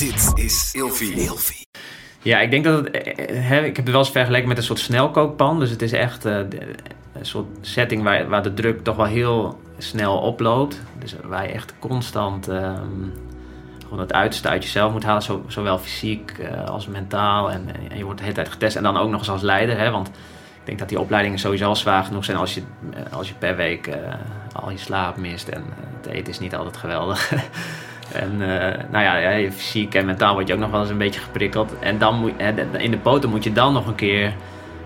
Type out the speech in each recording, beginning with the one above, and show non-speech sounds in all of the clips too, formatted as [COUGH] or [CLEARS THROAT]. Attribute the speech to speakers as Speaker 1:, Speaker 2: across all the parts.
Speaker 1: Dit is Ilfie.
Speaker 2: Ja, ik denk dat het. eh, hè, ik heb het wel eens vergeleken met een soort snelkookpan. Dus het is echt eh, een soort setting waar, waar de druk toch wel heel snel oploopt. Dus waar je echt constant ehm, gewoon het uiterste uit jezelf moet halen. Zo, zowel fysiek eh, als mentaal. En, en je wordt de hele tijd getest. En dan ook nog eens als leider. Hè, want ik denk dat die opleidingen sowieso al zwaar genoeg zijn als je, eh, als je per week eh, al je slaap mist. En eh, het eten is niet altijd geweldig. [LAUGHS] En eh, nou ja, fysiek en mentaal word je ook nog wel eens een beetje geprikkeld. En dan moet, in de poten moet je dan nog een keer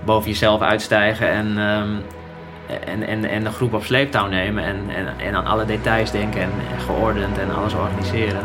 Speaker 2: boven jezelf uitstijgen en, ehm, en, en, en de groep op sleeptouw nemen. En, en, en aan alle details denken en, en geordend en alles organiseren.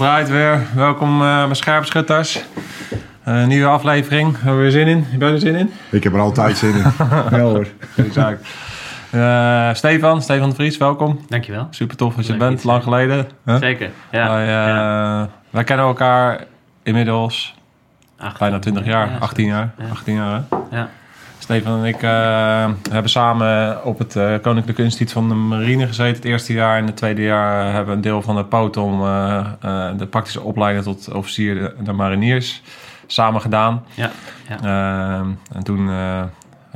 Speaker 3: Alles draait weer. Welkom eh bij Scherpschutters. Eh nieuwe aflevering. Hebben we weer zin in? Heb jij er zin in?
Speaker 4: Ik heb er altijd zin in. [LAUGHS] ja hoor.
Speaker 3: Exact. Eh, Stefan, Stefan de Vries, welkom.
Speaker 2: Dankjewel.
Speaker 3: Super tof dat je bent, lang geleden. Huh?
Speaker 2: Zeker. Ja.
Speaker 3: Wij, eh,
Speaker 2: ja.
Speaker 3: wij kennen elkaar inmiddels bijna 20 jaar,
Speaker 2: ja,
Speaker 3: 18 jaar.
Speaker 2: Ja.
Speaker 3: 18 jaar hè?
Speaker 2: Ja.
Speaker 3: Stefan en ik eh, hebben samen op het eh, Koninklijke Instituut van de Marine gezeten het eerste jaar. En het tweede jaar hebben we een deel van de potom, eh, de praktische opleiding tot officier de, de mariniers, samen gedaan.
Speaker 2: Ja. ja.
Speaker 3: Eh, en toen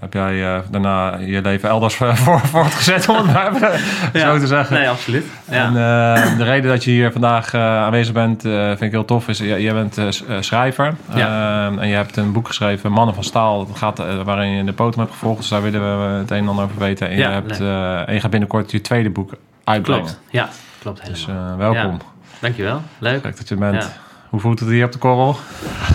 Speaker 3: heb jij eh, daarna je leven elders voor, [LAUGHS] voor- voortgezet, om het maar even [LAUGHS] zo te zeggen.
Speaker 2: Nee, absoluut. Ja.
Speaker 3: En eh, de reden dat je hier vandaag eh, aanwezig bent, eh, vind ik heel tof. Is, jij bent eh, eh, schrijver.
Speaker 2: Ja.
Speaker 3: Eh, en je hebt een boek geschreven, Mannen van Staal. Dat gaat, eh, waarin je de potem hebt gevolgd. Dus daar willen we het een en ander over weten. En,
Speaker 2: Ja,
Speaker 3: je, hebt, eh, en je gaat binnenkort je tweede boek uitbrengen.
Speaker 2: klopt. Ja, klopt
Speaker 3: Dus
Speaker 2: helemaal.
Speaker 3: eh, welkom.
Speaker 2: Dankjewel. Leuk.
Speaker 3: Leuk dat je bent. Hoe voelt het hier op de korrel?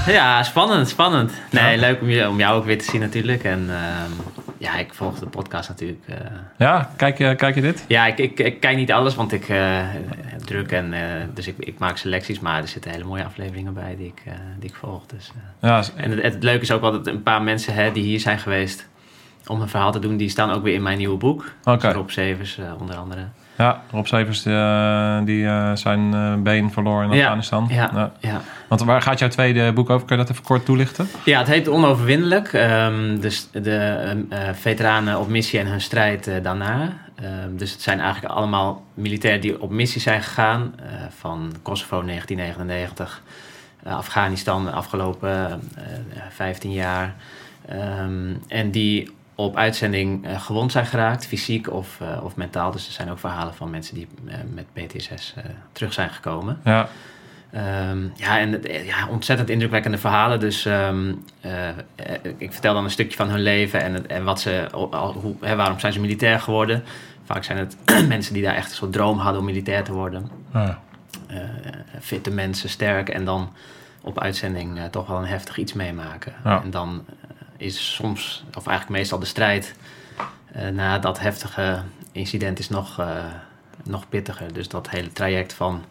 Speaker 2: Ja, spannend, spannend. Nee,
Speaker 3: Ja.
Speaker 2: leuk om, je, om jou ook weer te zien natuurlijk. En ehm, ja, ik volg de podcast natuurlijk. eh.
Speaker 3: Ja, kijk je, kijk je dit?
Speaker 2: ja, ik, ik, ik kijk niet alles, want ik eh, druk en eh, dus ik, ik maak selecties. Maar er zitten hele mooie afleveringen bij die ik, die ik volg. Dus.
Speaker 3: Ja,
Speaker 2: En het, het leuke is ook wel dat een paar mensen hè, die hier zijn geweest om een verhaal te doen, die staan ook weer in mijn nieuwe boek.
Speaker 3: oké.
Speaker 2: Rob Severs onder andere.
Speaker 3: Ja, Rob Severs eh, die eh, zijn eh, been verloor in
Speaker 2: Ja,
Speaker 3: Afghanistan.
Speaker 2: Ja, ja.
Speaker 3: Want waar gaat jouw tweede boek over? Kun je dat even kort toelichten?
Speaker 2: Ja, het heet Onoverwinnelijk. Ehm, dus de ehm, eh, veteranen op missie en hun strijd daarna. Ehm, dus het zijn eigenlijk allemaal militairen die op missie zijn gegaan. van Kosovo 1999, eh, Afghanistan de afgelopen eh, 15 jaar. En die op uitzending eh, gewond zijn geraakt, fysiek of, eh, of mentaal. Dus er zijn ook verhalen van mensen die eh, met PTSS terug zijn gekomen.
Speaker 3: Ja,
Speaker 2: Ehm, ja, en ja, ontzettend indrukwekkende verhalen. Dus ehm, eh, eh, ik vertel dan een stukje van hun leven en, en wat ze, al, hoe, hè, waarom zijn ze militair geworden. Vaak zijn het [CLEARS THROAT] mensen die daar echt een soort droom hadden om militair te worden.
Speaker 3: ja.
Speaker 2: Fitte mensen, sterk en dan op uitzending toch wel een heftig iets meemaken.
Speaker 3: Ja.
Speaker 2: En dan is soms, of eigenlijk meestal de strijd eh, na dat heftige incident is nog, eh, nog pittiger. Dus dat hele traject van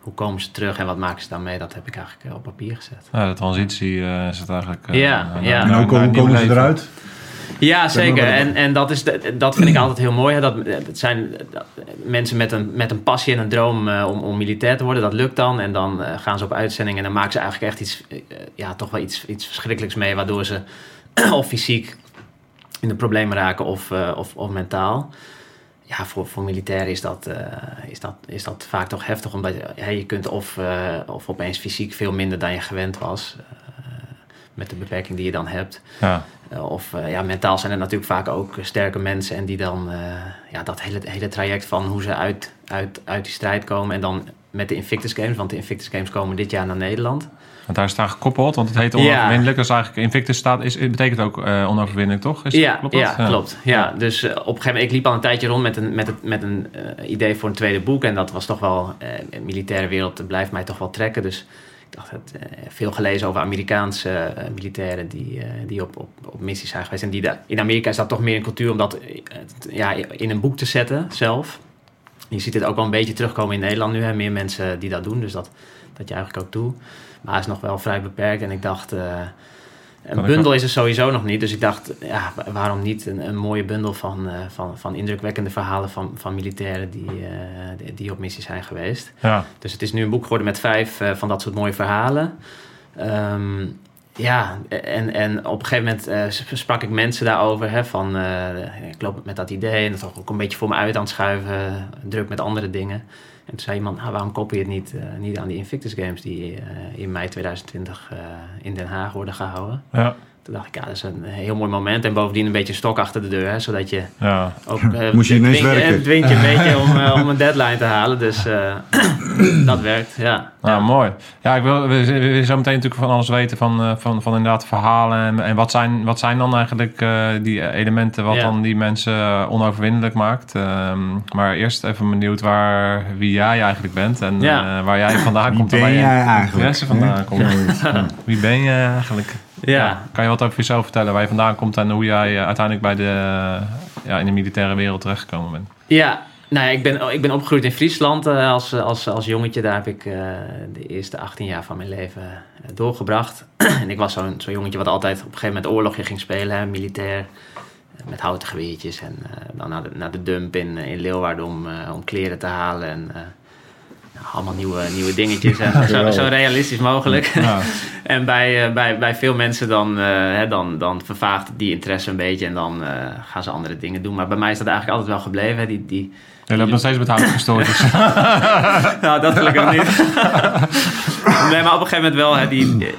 Speaker 2: hoe komen ze terug en wat maken ze daarmee, dat heb ik eigenlijk eh, op papier gezet.
Speaker 3: Ja, de transitie eh, is het eigenlijk.
Speaker 2: Ja, ja.
Speaker 4: En hoe komen, komen ze eruit?
Speaker 2: Ja, zeker. En, en dat, is de- dat vind ik altijd heel mooi. Hè. Dat, het zijn dat- mensen met een, met een passie en een droom eh, om, om militair te worden. Dat lukt dan. En dan gaan ze op uitzending en dan maken ze eigenlijk echt iets, ja, toch wel iets, iets verschrikkelijks mee. Waardoor ze [CLEARS THROAT] of fysiek in de problemen raken of, eh, of, of mentaal. Ja, voor, voor militairen is dat, eh, is, dat, is dat vaak toch heftig. Omdat je, kunt of, eh, of opeens fysiek veel minder dan je gewend was. met de beperking die je dan hebt.
Speaker 3: Ja,
Speaker 2: Of ja, mentaal zijn er natuurlijk vaak ook sterke mensen. En die dan ja, dat hele, hele traject van hoe ze uit, uit, uit die strijd komen. En dan met de Invictus Games. Want de Invictus Games komen dit jaar naar Nederland.
Speaker 3: Want daar is het aan gekoppeld, want het heet
Speaker 2: Ja.
Speaker 3: onoverwinnelijk. Dus eigenlijk Invictus staat, is, betekent ook eh, onoverwinnelijk, toch? Is dat-
Speaker 2: ja,
Speaker 3: klopt dat?
Speaker 2: ja, klopt. Ja, dus eh, op een gegeven moment, ik liep al een tijdje rond met een, met het, met een eh, idee voor een tweede boek. En dat was toch wel, de militaire wereld blijft mij toch wel trekken. Dus ik dacht, het, eh, veel gelezen over Amerikaanse militairen die, die op, op, op missies zijn geweest. En die daar- in Amerika is dat toch meer een cultuur om dat ja, in een boek te zetten zelf. Je ziet het ook wel een beetje terugkomen in Nederland nu. Hè? Meer mensen die dat doen, dus dat, dat je eigenlijk ook toe. Maar hij is nog wel vrij beperkt. En ik dacht, eh, een bundel is er sowieso nog niet. Dus ik dacht, ja, wa- waarom niet een, een mooie bundel van, eh, van, van indrukwekkende verhalen van, van militairen die, eh, die, op missie zijn geweest.
Speaker 3: Ja.
Speaker 2: Dus het is nu een boek geworden met vijf van dat soort mooie verhalen. Ehm, ja, en, en op een gegeven moment sp- sprak ik mensen daarover. Hè, van, ik loop met dat idee en dat ook een beetje voor me uit aan het schuiven. Druk met andere dingen. En toen zei iemand, nou, waarom koppel je het niet, eh, niet aan die Invictus Games... die eh, in mei 2020 eh, in Den Haag worden gehouden.
Speaker 3: Ja.
Speaker 2: Toen dacht ik, ja, dat is een heel mooi moment. En bovendien een beetje stok achter de deur, hè, zodat je
Speaker 3: ja.
Speaker 2: ook... [LAUGHS] eh,
Speaker 4: Moest je ineens
Speaker 2: dwing-
Speaker 4: werken.
Speaker 2: Het dwingt je een [LAUGHS] beetje om, eh, om een deadline te halen. Dus eh, [CLEARS THROAT] dat werkt, ja.
Speaker 3: Nou,
Speaker 2: ja.
Speaker 3: mooi. Ja, ik wil, we, zo meteen natuurlijk van alles weten van, eh, van, van inderdaad verhalen. En, en wat, zijn, wat zijn dan eigenlijk eh, die elementen wat
Speaker 2: Ja.
Speaker 3: dan die mensen onoverwinnelijk maakt. Ehm, maar eerst even benieuwd waar, wie jij eigenlijk bent en
Speaker 2: Ja.
Speaker 3: eh, waar jij vandaan
Speaker 4: Wie
Speaker 3: komt. en
Speaker 4: ben jij eigenlijk?
Speaker 3: interesse vandaan komt.
Speaker 4: Ja. [LAUGHS]
Speaker 3: Wie ben je eigenlijk?
Speaker 2: Ja.
Speaker 3: Kan je wat over jezelf vertellen, waar je vandaan komt en hoe jij eh, uiteindelijk bij de, ja, in de militaire wereld terechtgekomen bent?
Speaker 2: Ja, nou ja, ik ben, ik ben opgegroeid in Friesland eh, als, als, als jongetje. Daar heb ik eh, de eerste 18 jaar van mijn leven doorgebracht. [CLEARS THROAT] en ik was zo'n zo'n jongetje wat altijd op een gegeven moment oorlogje ging spelen, hè, militair. Met houten geweertjes en eh, dan naar de, naar de dump in, in Leeuwarden om, eh, om kleren te halen. En allemaal nieuwe, nieuwe dingetjes. En zo, zo realistisch mogelijk.
Speaker 3: Ja. [LAUGHS]
Speaker 2: En bij, eh, bij, bij veel mensen dan, eh, hè, dan, dan vervaagt die interesse een beetje en dan eh, gaan ze andere dingen doen. Maar bij mij is dat eigenlijk altijd wel gebleven. Hè. Die, die,
Speaker 3: Je loopt nog steeds met hout gestoord. Dus. [LAUGHS]
Speaker 2: nou, dat gelukkig niet. [LAUGHS] nee, maar op een gegeven moment wel. Hè, die,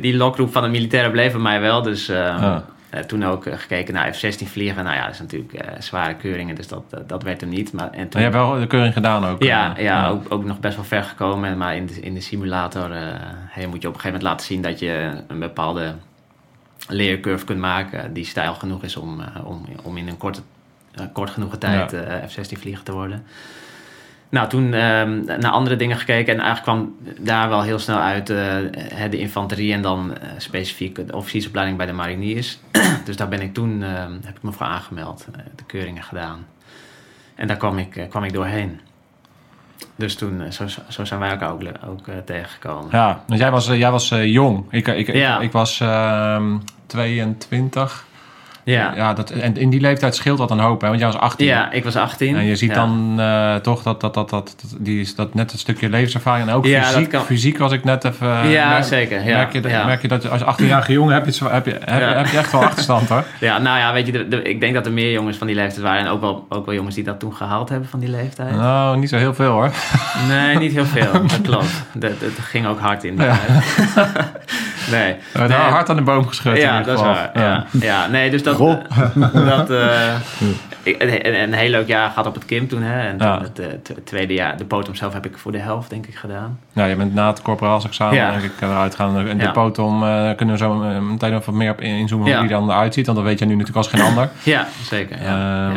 Speaker 2: die lokroep van het militaire bleef bij mij wel. Dus eh,
Speaker 3: Ja.
Speaker 2: Eh, toen ook eh, gekeken naar F-16 vliegen. Nou ja, dat is natuurlijk eh, zware keuringen, dus dat, dat, werd hem niet. Maar, en
Speaker 3: Maar
Speaker 2: toen,
Speaker 3: je hebt wel de keuring gedaan ook.
Speaker 2: ja, ja, Ook, ook nog best wel ver gekomen. Maar in de, in de simulator hey, moet je op een gegeven moment laten zien dat je een bepaalde leercurve kunt maken die stijl genoeg is om, om, om in een korte, kort genoeg tijd
Speaker 3: Ja.
Speaker 2: eh, F-16 vlieger te worden. Nou, toen ehm, naar andere dingen gekeken en eigenlijk kwam daar wel heel snel uit eh, de infanterie en dan eh, specifiek de officiersopleiding bij de mariniers. [CLEARS THROAT] dus daar ben ik toen, ehm, heb ik me voor aangemeld, eh, de keuringen gedaan. En daar kwam ik, kwam ik doorheen. Dus toen, zo, zo zijn wij elkaar ook, ook tegengekomen.
Speaker 3: Ja, want jij was, jij was jong. Ik, ik, ik,
Speaker 2: Ja.
Speaker 3: ik, was ehm 22.
Speaker 2: Ja.
Speaker 3: Ja, dat, en in die leeftijd scheelt dat een hoop, hè? Want jij was 18.
Speaker 2: Ja, ik was 18.
Speaker 3: En je ziet
Speaker 2: Ja.
Speaker 3: dan eh, toch dat, dat, dat, dat, die, is- dat net een stukje levenservaring en ook
Speaker 2: Ja,
Speaker 3: fysiek,
Speaker 2: kan.
Speaker 3: fysiek was ik net even... eh,
Speaker 2: Ja,
Speaker 3: merk-
Speaker 2: zeker. Ja,
Speaker 3: merk, je, merk je dat als 18-jarige jongen heb je, zo- heb, je, heb,
Speaker 2: Ja.
Speaker 3: heb je echt wel achterstand hoor. [LAUGHS]
Speaker 2: Ja, nou ja, weet je, de- de- ik denk dat er meer jongens van die leeftijd waren. En ook wel, ook wel jongens die dat toen gehaald hebben van die leeftijd.
Speaker 3: Nou, niet zo heel veel hoor.
Speaker 2: Nee, niet heel veel. [LAUGHS] Dat klopt. Dat, dat ging ook hard in. die tijd. [LAUGHS] nee.
Speaker 3: We hebben
Speaker 2: Nee.
Speaker 3: hard aan de boom geschud in
Speaker 2: Ja,
Speaker 3: ieder
Speaker 2: dat is waar. Ja. Ja. nee, dus dat...
Speaker 4: Goh.
Speaker 2: dat eh, [LAUGHS] een, een heel leuk jaar gehad op het Kim toen. Hè, en toen
Speaker 3: Ja.
Speaker 2: het eh, t- tweede jaar, de potom zelf heb ik voor de helft denk ik gedaan.
Speaker 3: Ja, je bent na het corporaalsexamen
Speaker 2: Ja.
Speaker 3: denk ik eruit gaan. En de
Speaker 2: Ja.
Speaker 3: potom eh, kunnen we zo eh, meteen nog wat meer op in- inzoomen
Speaker 2: Ja.
Speaker 3: hoe die dan eruit ziet. Want dat weet je nu natuurlijk als geen [COUGHS] ander.
Speaker 2: Ja, zeker. Ja.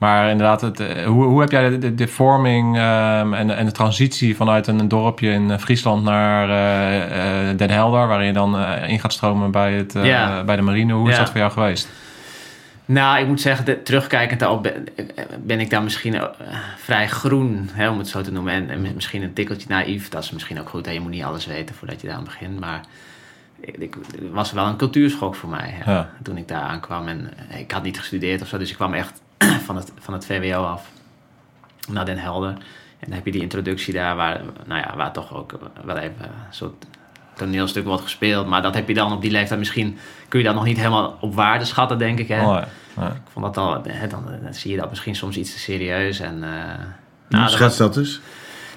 Speaker 3: Maar inderdaad, het, eh, hoe, hoe heb jij de, de, de vorming ehm, en, en de transitie vanuit een dorpje in eh, Friesland naar eh, Den Helder, waarin je dan in gaat stromen bij, het,
Speaker 2: Ja.
Speaker 3: bij de marine, hoe is dat voor jou geweest?
Speaker 2: Nou, ik moet zeggen, de, terugkijkend daarop ben, ben ik daar misschien vrij groen, hè, om het zo te noemen. En, en misschien een tikkeltje naïef. Dat is misschien ook goed. Hè. Je moet niet alles weten voordat je daar aan begint. Maar het was wel een cultuurschok voor mij hè,
Speaker 3: Ja.
Speaker 2: toen ik daar aankwam. En ik had niet gestudeerd of zo, dus ik kwam echt [CLEARS THROAT] van het, van het VWO af naar Den Helder. En dan heb je die introductie daar, waar, nou ja, waar toch ook wel even een soort toneelstuk wordt gespeeld. Maar dat heb je dan op die leeftijd misschien, kun je dat nog niet helemaal op waarde schatten, denk ik. Hè?
Speaker 3: Oh, ja.
Speaker 2: Ik vond dat al, hè, dan, dan zie je dat misschien soms iets te serieus. En, eh,
Speaker 4: Nou,
Speaker 2: dat
Speaker 4: dus.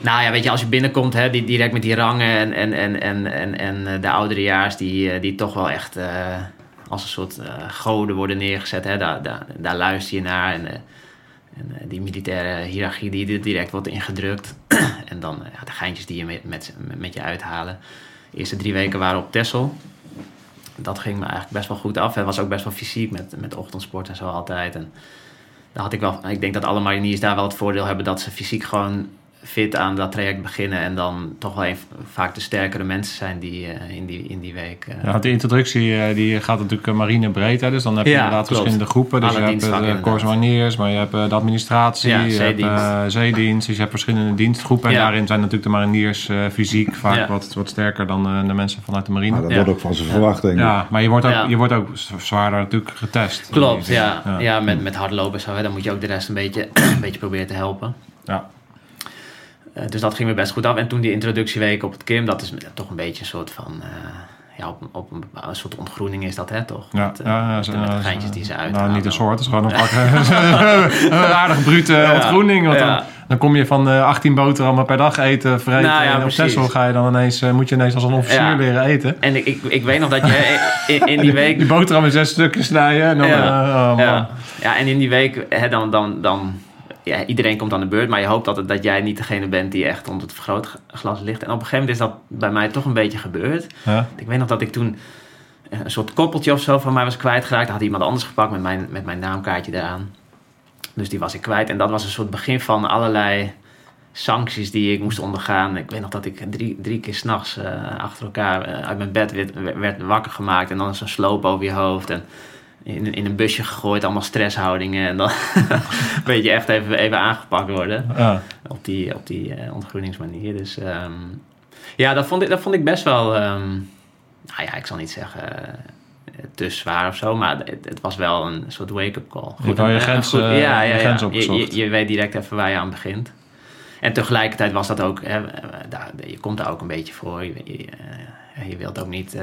Speaker 2: nou ja, weet je, als je binnenkomt, hè, die, direct met die rangen en, en, en, en, en, en eh, de ouderejaars die, eh, die toch wel echt eh, als een soort eh, goden worden neergezet. Hè, daar, daar, daar luister je naar. En, eh, En eh, die militaire hiërarchie die direct wordt ingedrukt. [CLEARS THROAT] en dan de geintjes die je met, met, met je uithalen. De eerste drie weken waren op Texel. Dat ging me eigenlijk best wel goed af. Het was ook best wel fysiek met, met ochtendsport en zo altijd. En daar had ik wel, ik denk dat alle mariniers daar wel het voordeel hebben dat ze fysiek gewoon fit aan dat traject beginnen en dan toch wel even, vaak de sterkere mensen zijn die uh, in, die, in die week. Uh,
Speaker 3: ja, de introductie uh, die gaat natuurlijk marine breed, hè? dus dan heb je
Speaker 2: Ja,
Speaker 3: inderdaad
Speaker 2: klopt.
Speaker 3: verschillende groepen. Dus
Speaker 2: Alle
Speaker 3: je hebt de mariniers, maar je hebt eh, de administratie,
Speaker 2: Ja,
Speaker 3: je
Speaker 2: zeedienst.
Speaker 3: hebt eh, zeedienst, dus je hebt verschillende dienstgroepen. En
Speaker 2: Ja.
Speaker 3: daarin zijn natuurlijk de mariniers eh, fysiek vaak
Speaker 2: Ja.
Speaker 3: wat, wat sterker dan eh, de mensen vanuit de marine.
Speaker 4: Maar dat
Speaker 2: Ja.
Speaker 4: wordt ook van zijn verwacht, denk ik.
Speaker 3: Ja, maar je wordt ook,
Speaker 2: Ja.
Speaker 3: je wordt ook zwaarder natuurlijk getest.
Speaker 2: Klopt, ja.
Speaker 3: Ja.
Speaker 2: ja. met, met hardlopen en zo. Hè. Dan moet je ook de rest een beetje, [CLEARS THROAT] een beetje proberen te helpen.
Speaker 3: Ja.
Speaker 2: Eh, dus dat ging me best goed af. En toen die introductieweek op het Kim, dat is toch een beetje een soort van... eh, ja, op, op een, soort ontgroening is dat, hè, toch?
Speaker 3: Ja,
Speaker 2: met, eh,
Speaker 3: ja, ja,
Speaker 2: met, met de geintjes die ze
Speaker 3: Nou,
Speaker 2: uithalen.
Speaker 3: niet een soort, het is gewoon een, pak, [LAUGHS] een aardig brute
Speaker 2: Ja.
Speaker 3: ontgroening. Want dan, dan kom je van eh 18 boterhammen per dag eten, vreten.
Speaker 2: Nou ja,
Speaker 3: en op. Texel ga je dan ineens, moet je ineens als een officier leren eten.
Speaker 2: En ik, ik, ik weet nog dat je in, in [LAUGHS] die week...
Speaker 3: Die boterham in zes stukjes snijden. En dan,
Speaker 2: Ja.
Speaker 3: oh,
Speaker 2: ja en in die week, hè, dan, dan, dan ja, iedereen komt aan de beurt, maar je hoopt dat, dat jij niet degene bent die echt onder het vergrootglas ligt. En op een gegeven moment is dat bij mij toch een beetje gebeurd.
Speaker 3: Ja.
Speaker 2: Ik weet nog dat ik toen een soort koppeltje of zo van mij was kwijtgeraakt. Dan had iemand anders gepakt met mijn, met mijn naamkaartje eraan. Dus die was ik kwijt. En dat was een soort begin van allerlei sancties die ik moest ondergaan. Ik weet nog dat ik drie, drie keer s'nachts uh, achter elkaar eh, uit mijn bed werd, werd wakker gemaakt. En dan zo'n sloop over je hoofd. En in, in een busje gegooid, allemaal stresshoudingen. En dan [LAUGHS] weet je echt even, even aangepakt worden.
Speaker 3: Ja.
Speaker 2: Op die, op die uh, ontgroeningsmanier. Dus ehm, ja, dat vond, ik, dat vond ik best wel... ehm, nou ja, ik zal niet zeggen uh, te zwaar of zo, maar het, het was wel een soort wake-up call.
Speaker 3: je je grens,
Speaker 2: goed,
Speaker 3: uh,
Speaker 2: ja, ja,
Speaker 3: je
Speaker 2: ja. Je,
Speaker 3: opgezocht.
Speaker 2: je, je, weet direct even waar je aan begint. En tegelijkertijd was dat ook, hè, daar, je komt daar ook een beetje voor. Je, je wilt ook niet, uh,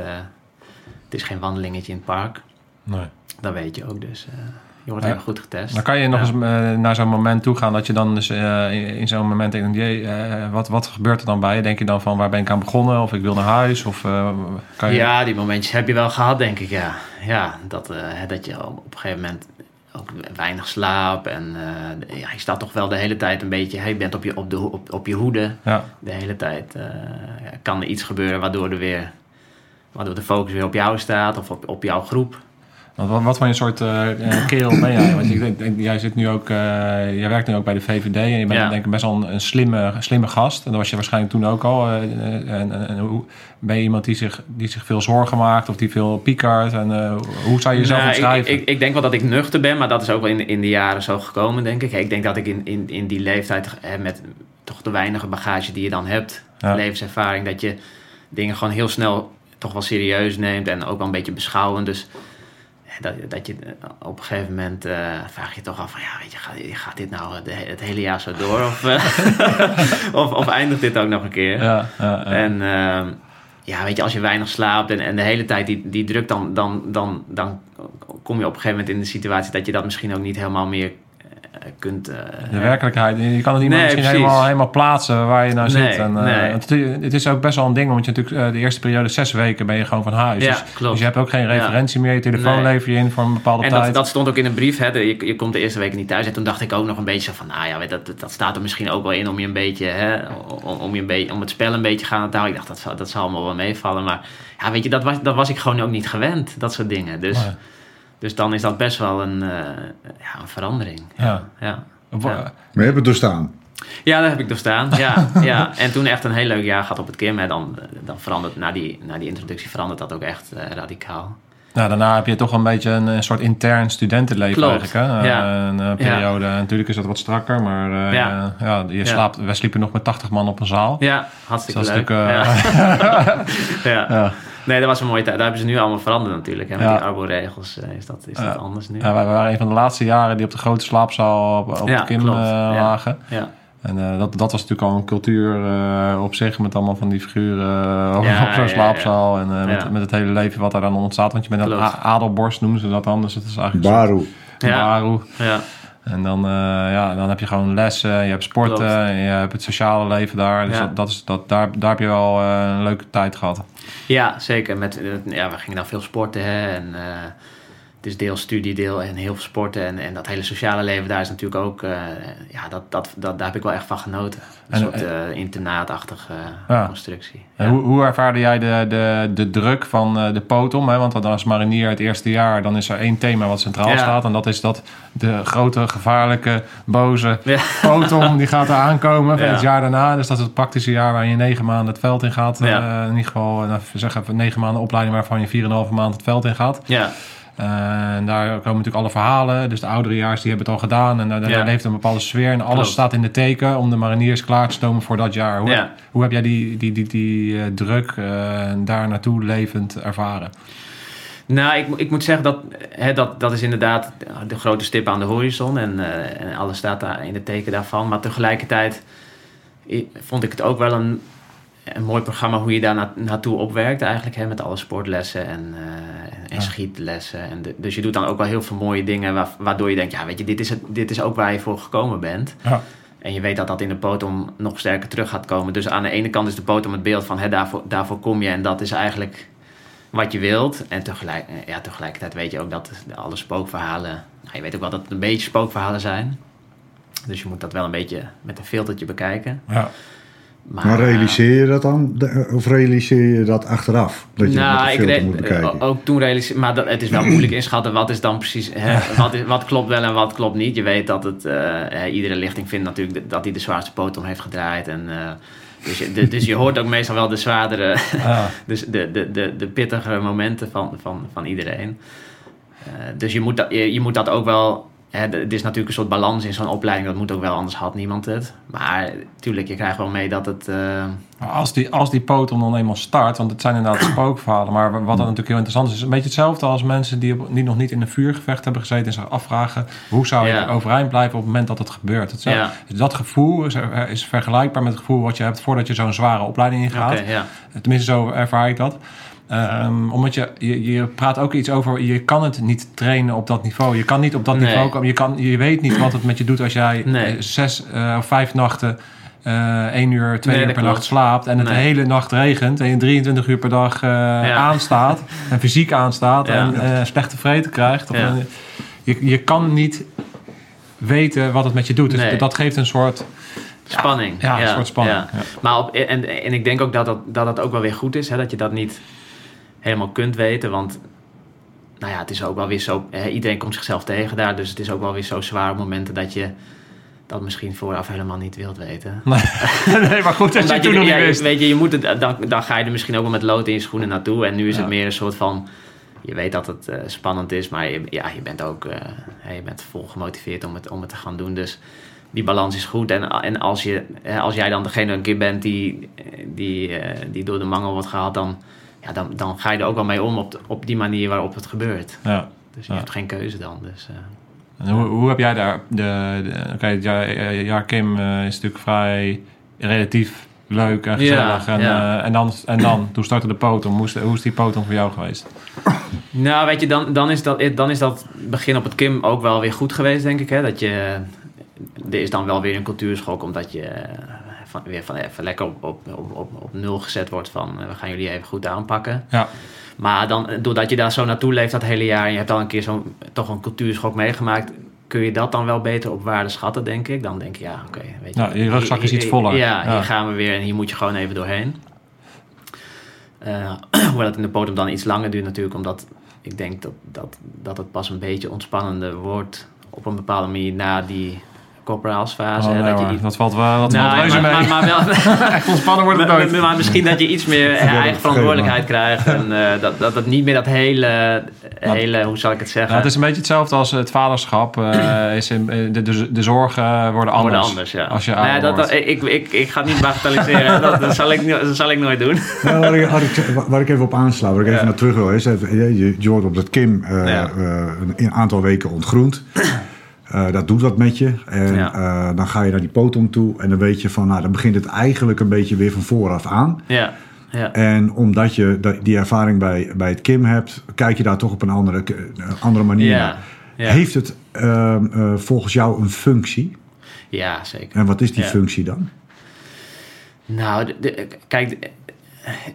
Speaker 2: het is geen wandelingetje in het park.
Speaker 3: Nee.
Speaker 2: Dat weet je ook, dus uh, je wordt ja. heel goed getest.
Speaker 3: Dan kan je nog ja. eens uh, naar zo'n moment toe gaan dat je dan dus in, in zo'n moment denkt, jee, wat, wat gebeurt er dan bij je? Denk je dan van waar ben ik aan begonnen of ik wil naar huis? Of, kan je...
Speaker 2: Ja, die momentjes heb je wel gehad, denk ik, ja. Ja, dat, dat je op een gegeven moment ook weinig slaap en uh, ja, je staat toch wel de hele tijd een beetje, hey, je bent op je, op de, op, op je hoede.
Speaker 3: Ja.
Speaker 2: De hele tijd uh, kan er iets gebeuren waardoor er weer, waardoor de focus weer op jou staat of op, op jouw groep.
Speaker 3: Wat, wat voor een soort uh, kerel ben jij? Want ik denk, jij zit nu ook, uh, jij werkt nu ook bij de VVD en je bent ja. denk ik best wel een, een, slimme, slimme gast. En dat was je waarschijnlijk toen ook al. En, en, en, hoe, ben je iemand die zich, die zich veel zorgen maakt of die veel piekert? En hoe zou je jezelf
Speaker 2: nou,
Speaker 3: omschrijven?
Speaker 2: Ik, ik, ik, denk wel dat ik nuchter ben, maar dat is ook wel in, in de jaren zo gekomen, denk ik. Ik denk dat ik in, in, in die leeftijd met toch de weinige bagage die je dan hebt, ja. levenservaring, dat je dingen gewoon heel snel toch wel serieus neemt en ook wel een beetje beschouwend. Dus dat, dat je op een gegeven moment uh, vraag je toch af van ja, weet je, gaat, gaat dit nou de, het hele jaar zo door of, uh, [LAUGHS] of, of, eindigt dit ook nog een keer?
Speaker 3: Ja, ja, ja.
Speaker 2: En uh, ja, weet je, als je weinig slaapt en, en de hele tijd die, die druk, dan, dan, dan, dan kom je op een gegeven moment in de situatie dat je dat misschien ook niet helemaal meer kunt... Uh,
Speaker 3: de werkelijkheid. Je kan het niet nee, misschien helemaal, helemaal plaatsen waar je nou zit. En,
Speaker 2: nee.
Speaker 3: het, het, is ook best wel een ding, want je natuurlijk de eerste periode zes weken ben je gewoon van huis.
Speaker 2: Ja,
Speaker 3: dus,
Speaker 2: klopt.
Speaker 3: dus je hebt ook geen referentie meer. Je telefoon lever je in voor een bepaalde
Speaker 2: en
Speaker 3: tijd.
Speaker 2: Dat, dat stond ook in een brief. Hè, je, je, komt de eerste weken niet thuis. En toen dacht ik ook nog een beetje van... Nou ja, weet, dat, dat staat er misschien ook wel in om je een beetje... Hè, om, om, je een beetje, om het spel een beetje gaan te houden. Ik dacht, dat zal, dat zal allemaal wel meevallen. Maar ja, weet je, dat was, dat was ik gewoon ook niet gewend. Dat soort dingen. Dus. Dus dan is dat best wel een, ja, een verandering.
Speaker 3: Ja.
Speaker 2: ja.
Speaker 4: Ja. Maar je hebt het doorstaan.
Speaker 2: Ja, dat heb ik doorstaan. Ja, [LAUGHS] ja. En toen echt een heel leuk jaar gehad op het Kim. En dan, dan verandert, na die, na die introductie verandert dat ook echt uh, radicaal.
Speaker 3: Nou, daarna heb je toch een beetje een, een soort intern studentenleven
Speaker 2: Klopt.
Speaker 3: eigenlijk. Hè?
Speaker 2: Ja.
Speaker 3: Een uh, periode. Ja. Natuurlijk is dat wat strakker, maar uh, ja. ja. je slaapt, wij sliepen nog met 80 man op een zaal.
Speaker 2: Ja, hartstikke
Speaker 3: dus
Speaker 2: leuk. [LAUGHS]
Speaker 3: ja.
Speaker 2: ja. Nee, dat was een mooie tijd. Daar hebben ze nu allemaal veranderd natuurlijk. Hè. Met
Speaker 3: ja.
Speaker 2: die arbo-regels uh, is, dat, is dat anders nu.
Speaker 3: Ja, wij waren een van de laatste jaren die op de grote slaapzaal op, op
Speaker 2: ja,
Speaker 3: de Kim
Speaker 2: klopt.
Speaker 3: uh, lagen.
Speaker 2: Ja.
Speaker 3: En uh, dat, dat was natuurlijk al een cultuur uh, op zich met allemaal van die figuren ja, op zo'n slaapzaal. En uh, met, met het hele leven wat daar dan ontstaat. Want je bent een adelborst, noemen ze dat anders. Het is eigenlijk
Speaker 4: Baru.
Speaker 3: Ja. Baru.
Speaker 2: Ja.
Speaker 3: En dan, ja, dan heb je gewoon lessen, je hebt sporten, en je hebt het sociale leven daar. Dus dat, dat is, dat, daar, daar heb je wel een leuke tijd gehad.
Speaker 2: Ja, zeker. Met, ja, we gingen dan veel sporten hè, en het is deel studie, deel en heel veel sporten. En, en dat hele sociale leven daar is natuurlijk ook... eh, ja, dat, dat, dat, daar heb ik wel echt van genoten. Een
Speaker 3: En-
Speaker 2: soort eh, internaatachtige
Speaker 3: Ja.
Speaker 2: constructie.
Speaker 3: En
Speaker 2: Ja.
Speaker 3: hoe, hoe ervaarde jij de, de, de druk van eh, de potom? Hè? Want als marinier het eerste jaar, dan is er één thema wat centraal
Speaker 2: Ja.
Speaker 3: staat. En dat is dat de grote, gevaarlijke, boze potom, die gaat er aankomen [LAUGHS] van het jaar daarna. Dus dat is het praktische jaar waar je negen maanden het veld in gaat. Eh, in ieder geval, nou, zeg even negen maanden opleiding waarvan je 4,5 maand het veld in gaat.
Speaker 2: Ja,
Speaker 3: Eh, en daar komen natuurlijk alle verhalen. Dus de ouderejaars die hebben het al gedaan. En daar, daar
Speaker 2: Ja.
Speaker 3: leeft een bepaalde sfeer. En alles
Speaker 2: Klopt.
Speaker 3: staat in de teken om de mariniers klaar te stomen voor dat jaar. Hoe,
Speaker 2: Ja.
Speaker 3: hoe heb jij die, die, die, die eh, druk eh, daar naartoe levend ervaren?
Speaker 2: Nou, ik, ik moet zeggen dat, hè, dat dat is inderdaad de grote stip aan de horizon. En, eh, en alles staat daar in het teken daarvan. Maar tegelijkertijd vond ik het ook wel een, een mooi programma hoe je daar na- naartoe opwerkt. Eigenlijk hè, met alle sportlessen en, eh, en
Speaker 3: Ja.
Speaker 2: schietlessen. En de- dus je doet dan ook wel heel veel mooie dingen wa- waardoor je denkt... ja, weet je, dit is, het, dit is ook waar je voor gekomen bent.
Speaker 3: Ja.
Speaker 2: En je weet dat dat in de potom nog sterker terug gaat komen. Dus aan de ene kant is de potom het beeld van hè, daarvoor, daarvoor kom je en dat is eigenlijk wat je wilt. En tegelijk, eh, ja, tegelijkertijd weet je ook dat alle spookverhalen. Nou, je weet ook wel dat het een beetje spookverhalen zijn. Dus je moet dat wel een beetje met een filtertje bekijken.
Speaker 3: Ja.
Speaker 2: Maar,
Speaker 4: Maar
Speaker 2: eh,
Speaker 4: realiseer je dat dan? Of realiseer je dat achteraf? Dat je
Speaker 2: nou, ik re-
Speaker 4: moet bekijken?
Speaker 2: o- ook toen realiseer maar dat, het is wel moeilijk inschatten wat is dan precies, hè, [LAUGHS] wat, is, wat klopt wel en wat klopt niet. Je weet dat het, eh, eh, iedere lichting vindt natuurlijk dat hij de zwaarste potom heeft gedraaid. En, eh, dus, je, de- dus je hoort ook meestal wel de zwaardere,
Speaker 3: Ja. [LAUGHS]
Speaker 2: dus de, de, de, de pittigere momenten van, van, van iedereen. Eh, dus je moet, dat, je, je moet dat ook wel. Het is natuurlijk een soort balans in zo'n opleiding. Dat moet ook wel, anders had niemand het. Maar tuurlijk, je krijgt wel mee dat het. eh,
Speaker 3: als die, als die dan eenmaal start, want het zijn inderdaad [CLEARS THROAT] spookverhalen, maar wat dan natuurlijk heel interessant is, is een beetje hetzelfde als mensen die, op- die nog niet in een vuurgevecht hebben gezeten en zich afvragen hoe zou je
Speaker 2: Ja.
Speaker 3: overeind blijven op het moment dat het gebeurt.
Speaker 2: Ja.
Speaker 3: Dus dat gevoel is, is vergelijkbaar met het gevoel wat je hebt voordat je zo'n zware opleiding ingaat.
Speaker 2: Oké, ja.
Speaker 3: Tenminste, zo ervaar ik dat. Ehm, omdat je, je, je praat ook iets over, je kan het niet trainen op dat niveau. Je kan niet op dat
Speaker 2: Nee.
Speaker 3: niveau komen. Je, kan, je weet niet wat het met je doet als jij
Speaker 2: Nee.
Speaker 3: eh, zes eh, of vijf nachten, eh één uur, twee
Speaker 2: Nee,
Speaker 3: uur per
Speaker 2: klopt.
Speaker 3: nacht slaapt. En het de hele nacht regent en je 23 uur per dag aanstaat. [LAUGHS] En fysiek aanstaat
Speaker 2: Ja.
Speaker 3: en slechte vreten krijgt. Of
Speaker 2: Ja.
Speaker 3: je, je kan niet weten wat het met je doet. Dus dat geeft een soort,
Speaker 2: Spanning.
Speaker 3: ja, een soort spanning.
Speaker 2: Maar op, en, en ik denk ook dat dat, dat dat ook wel weer goed is, hè, dat je dat niet helemaal kunt weten. Want nou ja, het is ook wel weer zo. Hè, iedereen komt zichzelf tegen daar. Dus het is ook wel weer zo zwaar op momenten dat je dat misschien vooraf helemaal niet wilt weten. [LAUGHS]
Speaker 3: nee, maar goed, dat je toen nog
Speaker 2: ja,
Speaker 3: wist.
Speaker 2: Weet je, je moet het, dan, dan ga je er misschien ook wel met lood in je schoenen naartoe. En nu is
Speaker 3: Ja.
Speaker 2: het meer een soort van. Je weet dat het eh, spannend is, maar je, ja, je bent ook hè, je bent vol gemotiveerd om het, om het te gaan doen. Dus die balans is goed. En, en als, je, als jij dan degene een keer bent die, die, eh, die door de mangel wordt gehaald, dan, ja, dan, dan ga je er ook wel mee om op, de- op die manier waarop het gebeurt.
Speaker 3: Ja.
Speaker 2: Dus je
Speaker 3: Ja.
Speaker 2: hebt geen keuze dan. Dus, eh,
Speaker 3: En hoe, hoe heb jij daar de... de Oké, jaar, eh, Kim eh, is natuurlijk vrij relatief leuk en gezellig.
Speaker 2: Ja,
Speaker 3: en,
Speaker 2: ja.
Speaker 3: en, dan, en dan, toen startte de potom. Hoe is, hoe is die potom voor jou geweest?
Speaker 2: Nou, weet je, dan, dan, is dat, dan is dat begin op het Kim ook wel weer goed geweest, denk ik. Hè? Dat je, er is dan wel weer een cultuurschok, omdat je van, weer van even lekker op, op, op, op, op nul gezet wordt van eh, we gaan jullie even goed aanpakken.
Speaker 3: Ja,
Speaker 2: Maar dan, eh, doordat je daar zo naartoe leeft dat hele jaar en je hebt al een keer zo'n toch een cultuurschok meegemaakt, kun je dat dan wel beter op waarde schatten, denk ik. Dan denk je, ja, oké. weet je,
Speaker 3: Ja, je rugzak is iets voller.
Speaker 2: Ja,
Speaker 3: Ja.
Speaker 2: hier gaan we weer en hier moet je gewoon even doorheen. Eh, [CLEARS THROAT] hoewel het in de podium dan iets langer duurt natuurlijk, omdat ik denk dat, dat, dat het pas een beetje ontspannender wordt op een bepaalde manier na die corporaalsfase.
Speaker 3: Oh, nee
Speaker 2: dat je
Speaker 3: hoor, dat valt wel dat
Speaker 2: Nou,
Speaker 3: valt
Speaker 2: maar,
Speaker 3: mee.
Speaker 2: maar, maar wel, [LAUGHS]
Speaker 3: Echt ontspannen wordt het
Speaker 2: maar,
Speaker 3: nooit.
Speaker 2: maar misschien dat je iets meer [LAUGHS] eh,
Speaker 4: Ja,
Speaker 2: eigen
Speaker 4: dat
Speaker 2: verantwoordelijkheid krijgt. En eh, dat, dat het niet meer dat hele, hele hoe zal ik het zeggen,
Speaker 3: Nou, het is een beetje hetzelfde als het vaderschap. eh, [CLEARS THROAT] is in, de, de, de zorgen worden anders.
Speaker 2: worden anders. Ja.
Speaker 3: Als je
Speaker 2: Nou ja, dat, dat, ik, ik, ik ga niet bagatelliseren. dat, dat, zal ik, dat zal ik nooit doen. [LAUGHS]
Speaker 4: Nou, waar, ik, waar ik- waar ik even op aansla, waar ik
Speaker 2: Ja.
Speaker 4: even naar terug wil, is je, je- je wordt op dat Kim eh,
Speaker 2: Ja.
Speaker 4: eh, een, een aantal weken ontgroend. Eh, dat doet wat met je. En
Speaker 2: Ja.
Speaker 4: eh, dan ga je naar die potom toe. En dan weet je van, nou, dan begint het eigenlijk een beetje weer van vooraf aan.
Speaker 2: Ja, ja.
Speaker 4: En omdat je die ervaring bij, bij het Kim hebt, kijk je daar toch op een andere, een andere manier naar.
Speaker 2: ja.
Speaker 4: Heeft het ehm, eh, volgens jou een functie?
Speaker 2: ja, zeker.
Speaker 4: En wat is die functie dan?
Speaker 2: Nou, de, de- kijk,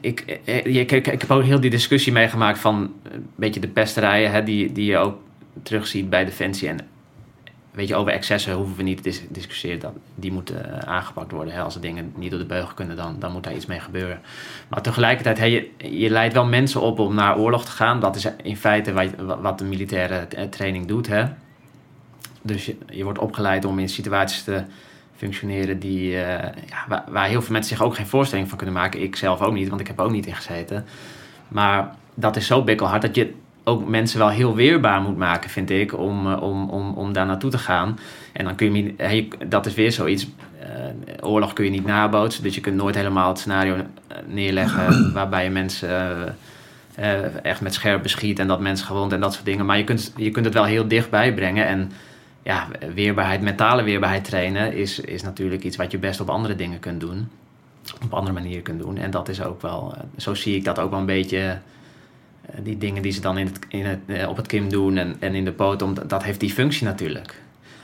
Speaker 2: ik, eh, kijk, ik heb ook heel die discussie meegemaakt van een beetje de pesterijen hè, die, die je ook terugziet bij Defensie. En weet je, over excessen hoeven we niet te dis- discussiëren. Dat, die moeten eh, aangepakt worden. Als er dingen niet door de beugel kunnen, dan, dan moet daar iets mee gebeuren. Maar tegelijkertijd, hè, je, je leidt wel mensen op om naar oorlog te gaan. Dat is in feite wat, wat de militaire eh, training doet. Hè. Dus je, je wordt opgeleid om in situaties te functioneren die, eh, ja, waar, waar heel veel mensen zich ook geen voorstelling van kunnen maken. Ik zelf ook niet, want ik heb ook niet in gezeten. Maar dat is zo bikkelhard dat je ook mensen wel heel weerbaar moet maken, vind ik, om, eh, om, om, om daar naartoe te gaan. En dan kun je, niet- dat is weer zoiets. eh, oorlog kun je niet nabootsen, dus je kunt nooit helemaal het scenario eh, neerleggen [CLEARS THROAT] waarbij je mensen echt met scherp beschiet en dat mensen gewond en dat soort dingen. Maar je kunt, je kunt het wel heel dichtbij brengen. En ja, weerbaarheid, mentale weerbaarheid trainen is, is natuurlijk iets wat je best op andere dingen kunt doen. Op andere manieren kunt doen. En dat is ook wel, zo zie ik dat ook wel een beetje. Eh, die dingen die ze dan in het, in het, eh, op het Kim doen en, en in de poot, om, dat heeft die functie natuurlijk.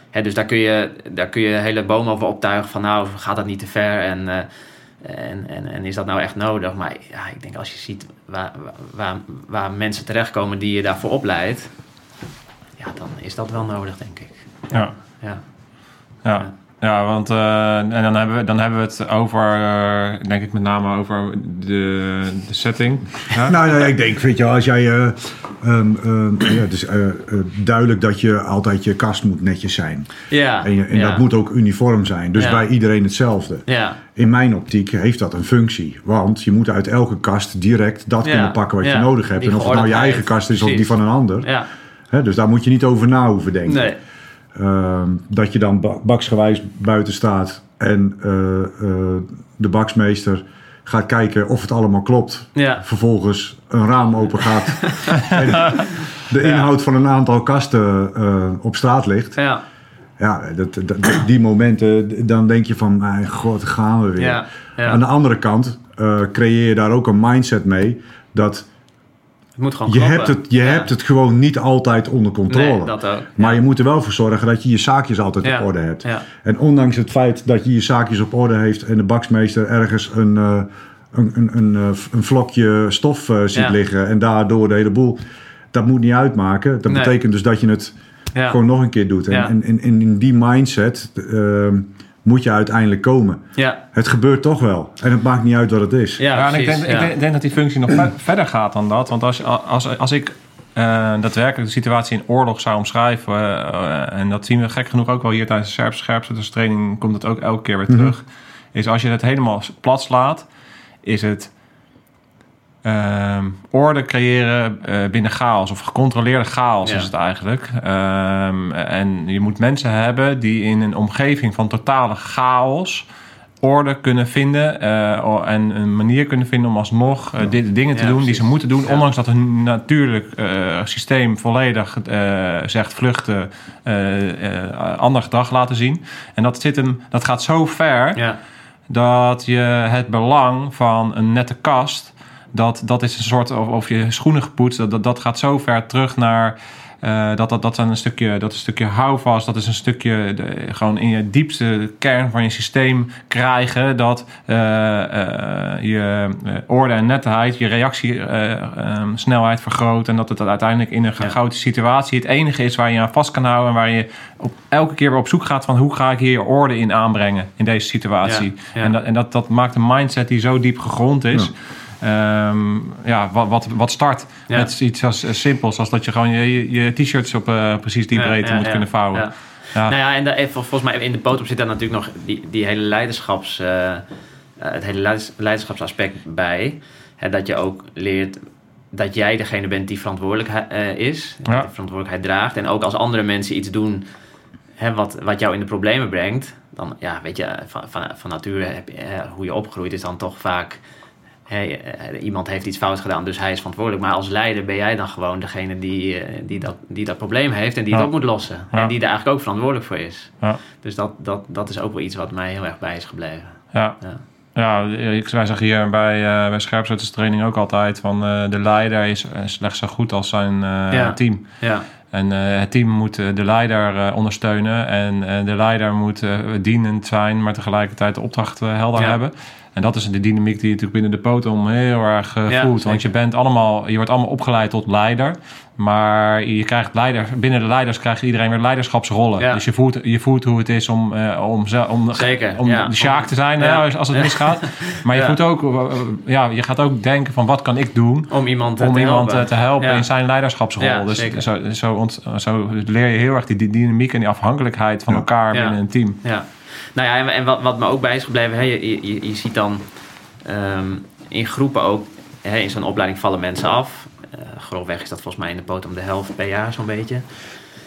Speaker 2: Hè, dus daar kun, je, daar kun je hele boom over optuigen van nou, gaat dat niet te ver en, eh, en, en, en is dat nou echt nodig? Maar ja, ik denk als je ziet waar, waar, waar mensen terechtkomen die je daarvoor opleidt, ja, dan is dat wel nodig, denk ik.
Speaker 3: Ja.
Speaker 2: Ja.
Speaker 3: Ja, ja want eh, en dan, hebben we, dan hebben we het over, eh, denk ik met name over de, de setting. Ja?
Speaker 4: Nou, ja, ik denk, weet je wel, als jij... eh, ehm, ehm, [CLEARS THROAT] ja, het is eh, eh, duidelijk dat je altijd je kast moet netjes zijn.
Speaker 2: Ja,
Speaker 4: En, je, en
Speaker 2: ja.
Speaker 4: dat moet ook uniform zijn. Dus
Speaker 2: Ja.
Speaker 4: bij iedereen hetzelfde.
Speaker 2: Ja,
Speaker 4: In mijn optiek heeft dat een functie. Want je moet uit elke kast direct dat
Speaker 2: Ja,
Speaker 4: kunnen pakken wat je
Speaker 2: ja.
Speaker 4: nodig hebt.
Speaker 2: Die
Speaker 4: En of het nou je eigen kast is of die van een ander.
Speaker 2: ja.
Speaker 4: Hè, dus daar moet je niet over na hoeven denken.
Speaker 2: Nee.
Speaker 4: Ehm, dat je dan ba- baksgewijs buiten staat en eh, eh, de baksmeester gaat kijken of het allemaal klopt.
Speaker 2: Ja.
Speaker 4: Vervolgens een raam open gaat [LAUGHS] en de inhoud van een aantal kasten eh, op straat ligt.
Speaker 2: Ja,
Speaker 4: Ja, dat, die momenten, dan denk je van, mijn god, gaan we weer.
Speaker 2: ja.
Speaker 4: Aan de andere kant creëer je daar ook een mindset mee dat
Speaker 2: Het moet gewoon
Speaker 4: je,
Speaker 2: kloppen.
Speaker 4: hebt het, je
Speaker 2: Ja.
Speaker 4: hebt het gewoon niet altijd onder controle.
Speaker 2: Nee, dat ook.
Speaker 4: Maar
Speaker 2: ja.
Speaker 4: je moet er wel voor zorgen dat je je zaakjes altijd
Speaker 2: Ja.
Speaker 4: op orde hebt. En ondanks het feit dat je je zaakjes op orde heeft en de baksmeester ergens een, eh, een, een, een, eh, een vlokje stof eh, ziet liggen en daardoor de hele boel, dat moet niet uitmaken. Dat
Speaker 2: Nee.
Speaker 4: betekent dus dat je het gewoon nog een keer doet. En,
Speaker 2: Ja.
Speaker 4: en, en, en in die mindset ehm, moet je uiteindelijk komen.
Speaker 2: Ja,
Speaker 4: Het gebeurt toch wel. En het maakt niet uit wat het is.
Speaker 2: ja,
Speaker 3: Ja, en ik denk, ik
Speaker 2: ja.
Speaker 3: denk, denk dat die functie nog ver- [CLEARS THROAT] verder gaat dan dat. Want als, als, als ik eh, daadwerkelijk de situatie in oorlog zou omschrijven... eh, en dat zien we gek genoeg ook wel hier tijdens de scherp, scherpzetterstraining... komt het ook elke keer weer
Speaker 4: Mhm.
Speaker 3: terug. Is als je het helemaal plat slaat, is het... ehm, orde creëren eh, binnen chaos of gecontroleerde chaos
Speaker 2: Ja.
Speaker 3: is het eigenlijk. Ehm, en je moet mensen hebben die in een omgeving van totale chaos orde kunnen vinden eh, en een manier kunnen vinden om alsnog eh, dit, dingen te
Speaker 2: Ja,
Speaker 3: doen die ze moeten doen,
Speaker 2: Ja.
Speaker 3: ondanks dat hun natuurlijk systeem volledig zegt vluchten, ander gedrag laten zien. En dat, zit hem, dat gaat zo ver
Speaker 2: Ja,
Speaker 3: dat je het belang van een nette kast, dat, dat is een soort, of, of je schoenen gepoetst, dat, dat, dat gaat zo ver terug naar. eh, dat, dat, dat, is een stukje, dat is een stukje houvast, dat is een stukje de, gewoon in je diepste kern van je systeem krijgen. Dat eh, eh, je orde en netheid, je reactiesnelheid vergroot. En dat het uiteindelijk in een
Speaker 2: Ja.
Speaker 3: chaotische situatie het enige is waar je aan vast kan houden. En waar je op, elke keer weer op zoek gaat van hoe ga ik hier orde in aanbrengen in deze situatie.
Speaker 2: Ja, ja.
Speaker 3: En, dat, en dat, dat maakt een mindset die zo diep gegrond is. Ehm, ja, wat, wat, wat start
Speaker 2: Ja.
Speaker 3: met iets als eh, simpels als dat je gewoon je, je, t-shirts op eh, precies die breedte moet kunnen vouwen.
Speaker 2: Nou ja, en daar- vol- volgens mij in de potop zit daar natuurlijk nog die, die hele leiderschaps, eh, eh, het hele leiders- leiderschapsaspect bij. Hè, dat je ook leert dat jij degene bent die verantwoordelijk eh, is, die
Speaker 3: Ja.
Speaker 2: verantwoordelijkheid draagt. En ook als andere mensen iets doen hè, wat, wat jou in de problemen brengt, dan ja, weet je, van, van, van nature heb je, hè, hoe je opgroeit is dan toch vaak. Eh, iemand heeft iets fout gedaan, dus hij is verantwoordelijk. Maar als leider ben jij dan gewoon degene die, eh, die, dat, die dat probleem heeft en die het
Speaker 3: Ja.
Speaker 2: op moet lossen.
Speaker 3: Ja.
Speaker 2: En die er eigenlijk ook verantwoordelijk voor is.
Speaker 3: Ja.
Speaker 2: Dus dat, dat, dat is ook wel iets wat mij heel erg bij is gebleven.
Speaker 3: Ja.
Speaker 2: Ja.
Speaker 3: Ik, wij zeggen hier bij, eh bij scherpzetterstraining ook altijd van de leider is slechts zo goed als zijn team.
Speaker 2: Ja,
Speaker 3: En het team moet de leider ondersteunen en de leider moet dienend zijn, maar tegelijkertijd de opdracht helder
Speaker 2: Ja.
Speaker 3: hebben. En dat is de dynamiek die je natuurlijk binnen de potom heel erg eh,
Speaker 2: Ja,
Speaker 3: voelt. Want je bent allemaal, je wordt allemaal opgeleid tot leider. Maar je krijgt leider, binnen de leiders krijgt iedereen weer leiderschapsrollen.
Speaker 2: Ja.
Speaker 3: Dus je voelt, je voelt hoe het is om, eh, om, om,
Speaker 2: Zeker,
Speaker 3: om
Speaker 2: ja.
Speaker 3: de sjaak te zijn
Speaker 2: Ja.
Speaker 3: als- als het misgaat. [LAUGHS] Maar je, voelt ook, eh, ja, je gaat ook denken van wat kan ik doen
Speaker 2: Om iemand eh,
Speaker 3: om
Speaker 2: te
Speaker 3: iemand
Speaker 2: helpen.
Speaker 3: eh, te helpen in zijn leiderschapsrol. Dus
Speaker 2: zeker.
Speaker 3: zo, zo, ont- zo leer je heel erg die, die dynamiek en die afhankelijkheid van elkaar binnen een team.
Speaker 2: Ja, nou ja, en, en wat, wat me ook bij is gebleven, hè, je, je, je ziet dan ehm, in groepen ook, hè, in zo'n opleiding vallen mensen af. Eh grofweg is dat volgens mij in de poot om de helft per jaar zo'n beetje.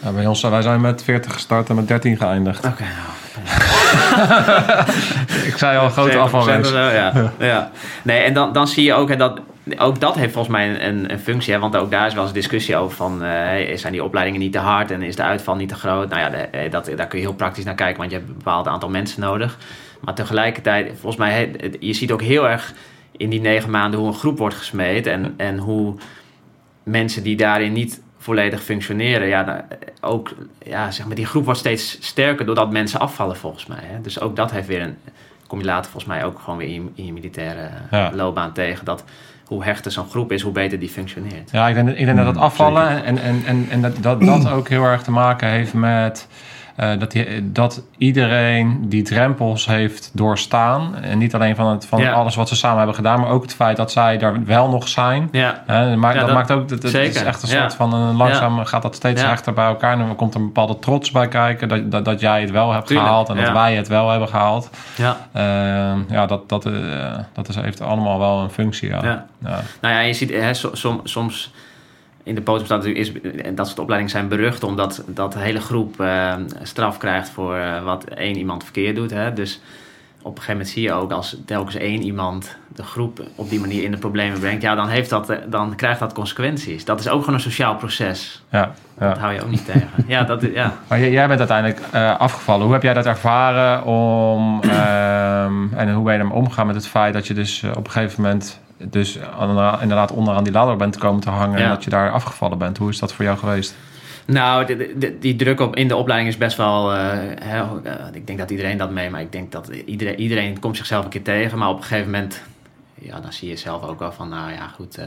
Speaker 3: Ja, bij ons, wij zijn met 40 gestart en met 13 geëindigd.
Speaker 2: Oké, nou. [LAUGHS]
Speaker 3: Ik zei al, grote
Speaker 2: 7%
Speaker 3: afvalrace.
Speaker 2: of zo, ja. ja. Nee, en dan, dan zie je ook hè, dat... Ook dat heeft volgens mij een, een, een functie. Hè, want ook daar is wel eens discussie over van... eh, zijn die opleidingen niet te hard en is de uitval niet te groot? Nou ja, de- eh, dat, daar kun je heel praktisch naar kijken. Want je hebt een bepaald aantal mensen nodig. Maar tegelijkertijd, volgens mij... je ziet ook heel erg in die negen maanden hoe een groep wordt gesmeed. En, en hoe mensen die daarin niet volledig functioneren... Ja, nou, ook, ja, zeg maar, die groep wordt steeds sterker doordat mensen afvallen volgens mij. Hè. Dus ook dat heeft weer een kom je later volgens mij ook gewoon weer in, in je militaire
Speaker 3: Ja.
Speaker 2: loopbaan tegen. Dat hoe hechter zo'n groep is, hoe beter die functioneert.
Speaker 3: Ja, ik denk, ik denk dat het
Speaker 4: Mm,
Speaker 3: afvallen en, en, en, en dat, dat dat [CLEARS THROAT] ook heel erg te maken heeft met eh, dat, die, dat iedereen die drempels heeft doorstaan. En niet alleen van, het, van
Speaker 2: Ja.
Speaker 3: alles wat ze samen hebben gedaan, maar ook het feit dat zij daar wel nog zijn.
Speaker 2: Ja,
Speaker 3: Hè, maar
Speaker 2: Ja,
Speaker 3: dat,
Speaker 2: dat-
Speaker 3: maakt ook, dat, het is echt een soort van een langzaam gaat dat steeds
Speaker 2: Ja.
Speaker 3: rechter bij elkaar. En dan komt er een bepaalde trots bij kijken dat, dat, dat jij het wel hebt
Speaker 2: Tuurlijk,
Speaker 3: gehaald en dat wij het wel hebben gehaald.
Speaker 2: ja.
Speaker 3: Ehm, ja, dat, dat, eh, dat is, heeft allemaal wel een functie. Ja.
Speaker 2: Nou ja, je ziet hè, so- som- soms in de natuurlijk is dat soort opleidingen zijn berucht omdat dat de hele groep eh, straf krijgt voor eh, wat één iemand verkeerd doet. Hè. Dus op een gegeven moment zie je ook als telkens één iemand de groep op die manier in de problemen brengt, ja, dan, heeft dat, eh, dan krijgt dat consequenties. Dat is ook gewoon een sociaal proces.
Speaker 3: Ja, ja.
Speaker 2: Dat hou je ook niet tegen. [LAUGHS] Ja, dat, ja.
Speaker 3: Maar jij- bent uiteindelijk afgevallen. Hoe heb jij dat ervaren om, [CLEARS THROAT] ehm, en hoe ben je ermee omgegaan met het feit dat je dus op een gegeven moment dus inderdaad onderaan die ladder bent komen te hangen en dat je daar afgevallen bent? Hoe is dat voor jou geweest?
Speaker 2: Nou, de- die druk op in de opleiding is best wel. eh, eh, ik denk dat iedereen dat mee, maar ik denk dat iedereen, iedereen komt zichzelf een keer tegen. Maar op een gegeven moment, ja, dan zie je zelf ook wel van, nou ja, goed, eh,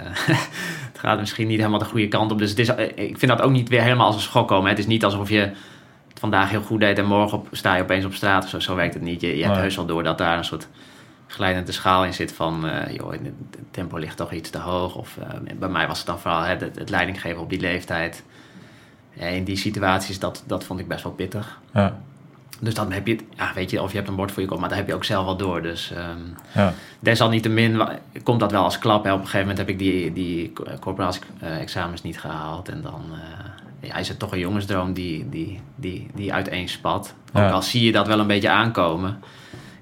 Speaker 2: [LAUGHS] het gaat misschien niet helemaal de goede kant op. Dus het is, ik vind dat ook niet weer helemaal als een schok komen. Hè. Het is niet alsof je het vandaag heel goed deed en morgen op, sta je opeens op straat of zo. Zo werkt het niet. Je, je hebt heus wel door dat daar een soort glijdende schaal in zit van, eh, joh, het tempo ligt toch iets te hoog. Of eh, bij mij was het dan vooral hè, het, het leidinggeven op die leeftijd. Ja, in die situaties, dat, dat vond ik best wel pittig.
Speaker 3: Ja,
Speaker 2: Dus dan heb je het, ja, weet je, of je hebt een bord voor je kop, maar dat heb je ook zelf wel door. Dus ehm
Speaker 3: ja,
Speaker 2: desalniettemin komt dat wel als klap. Hè. Op een gegeven moment heb ik die, die corporatie-examens niet gehaald. En dan eh, ja, is het toch een jongensdroom die, die, die, die uiteenspat. Ook
Speaker 3: Ja.
Speaker 2: al zie je dat wel een beetje aankomen.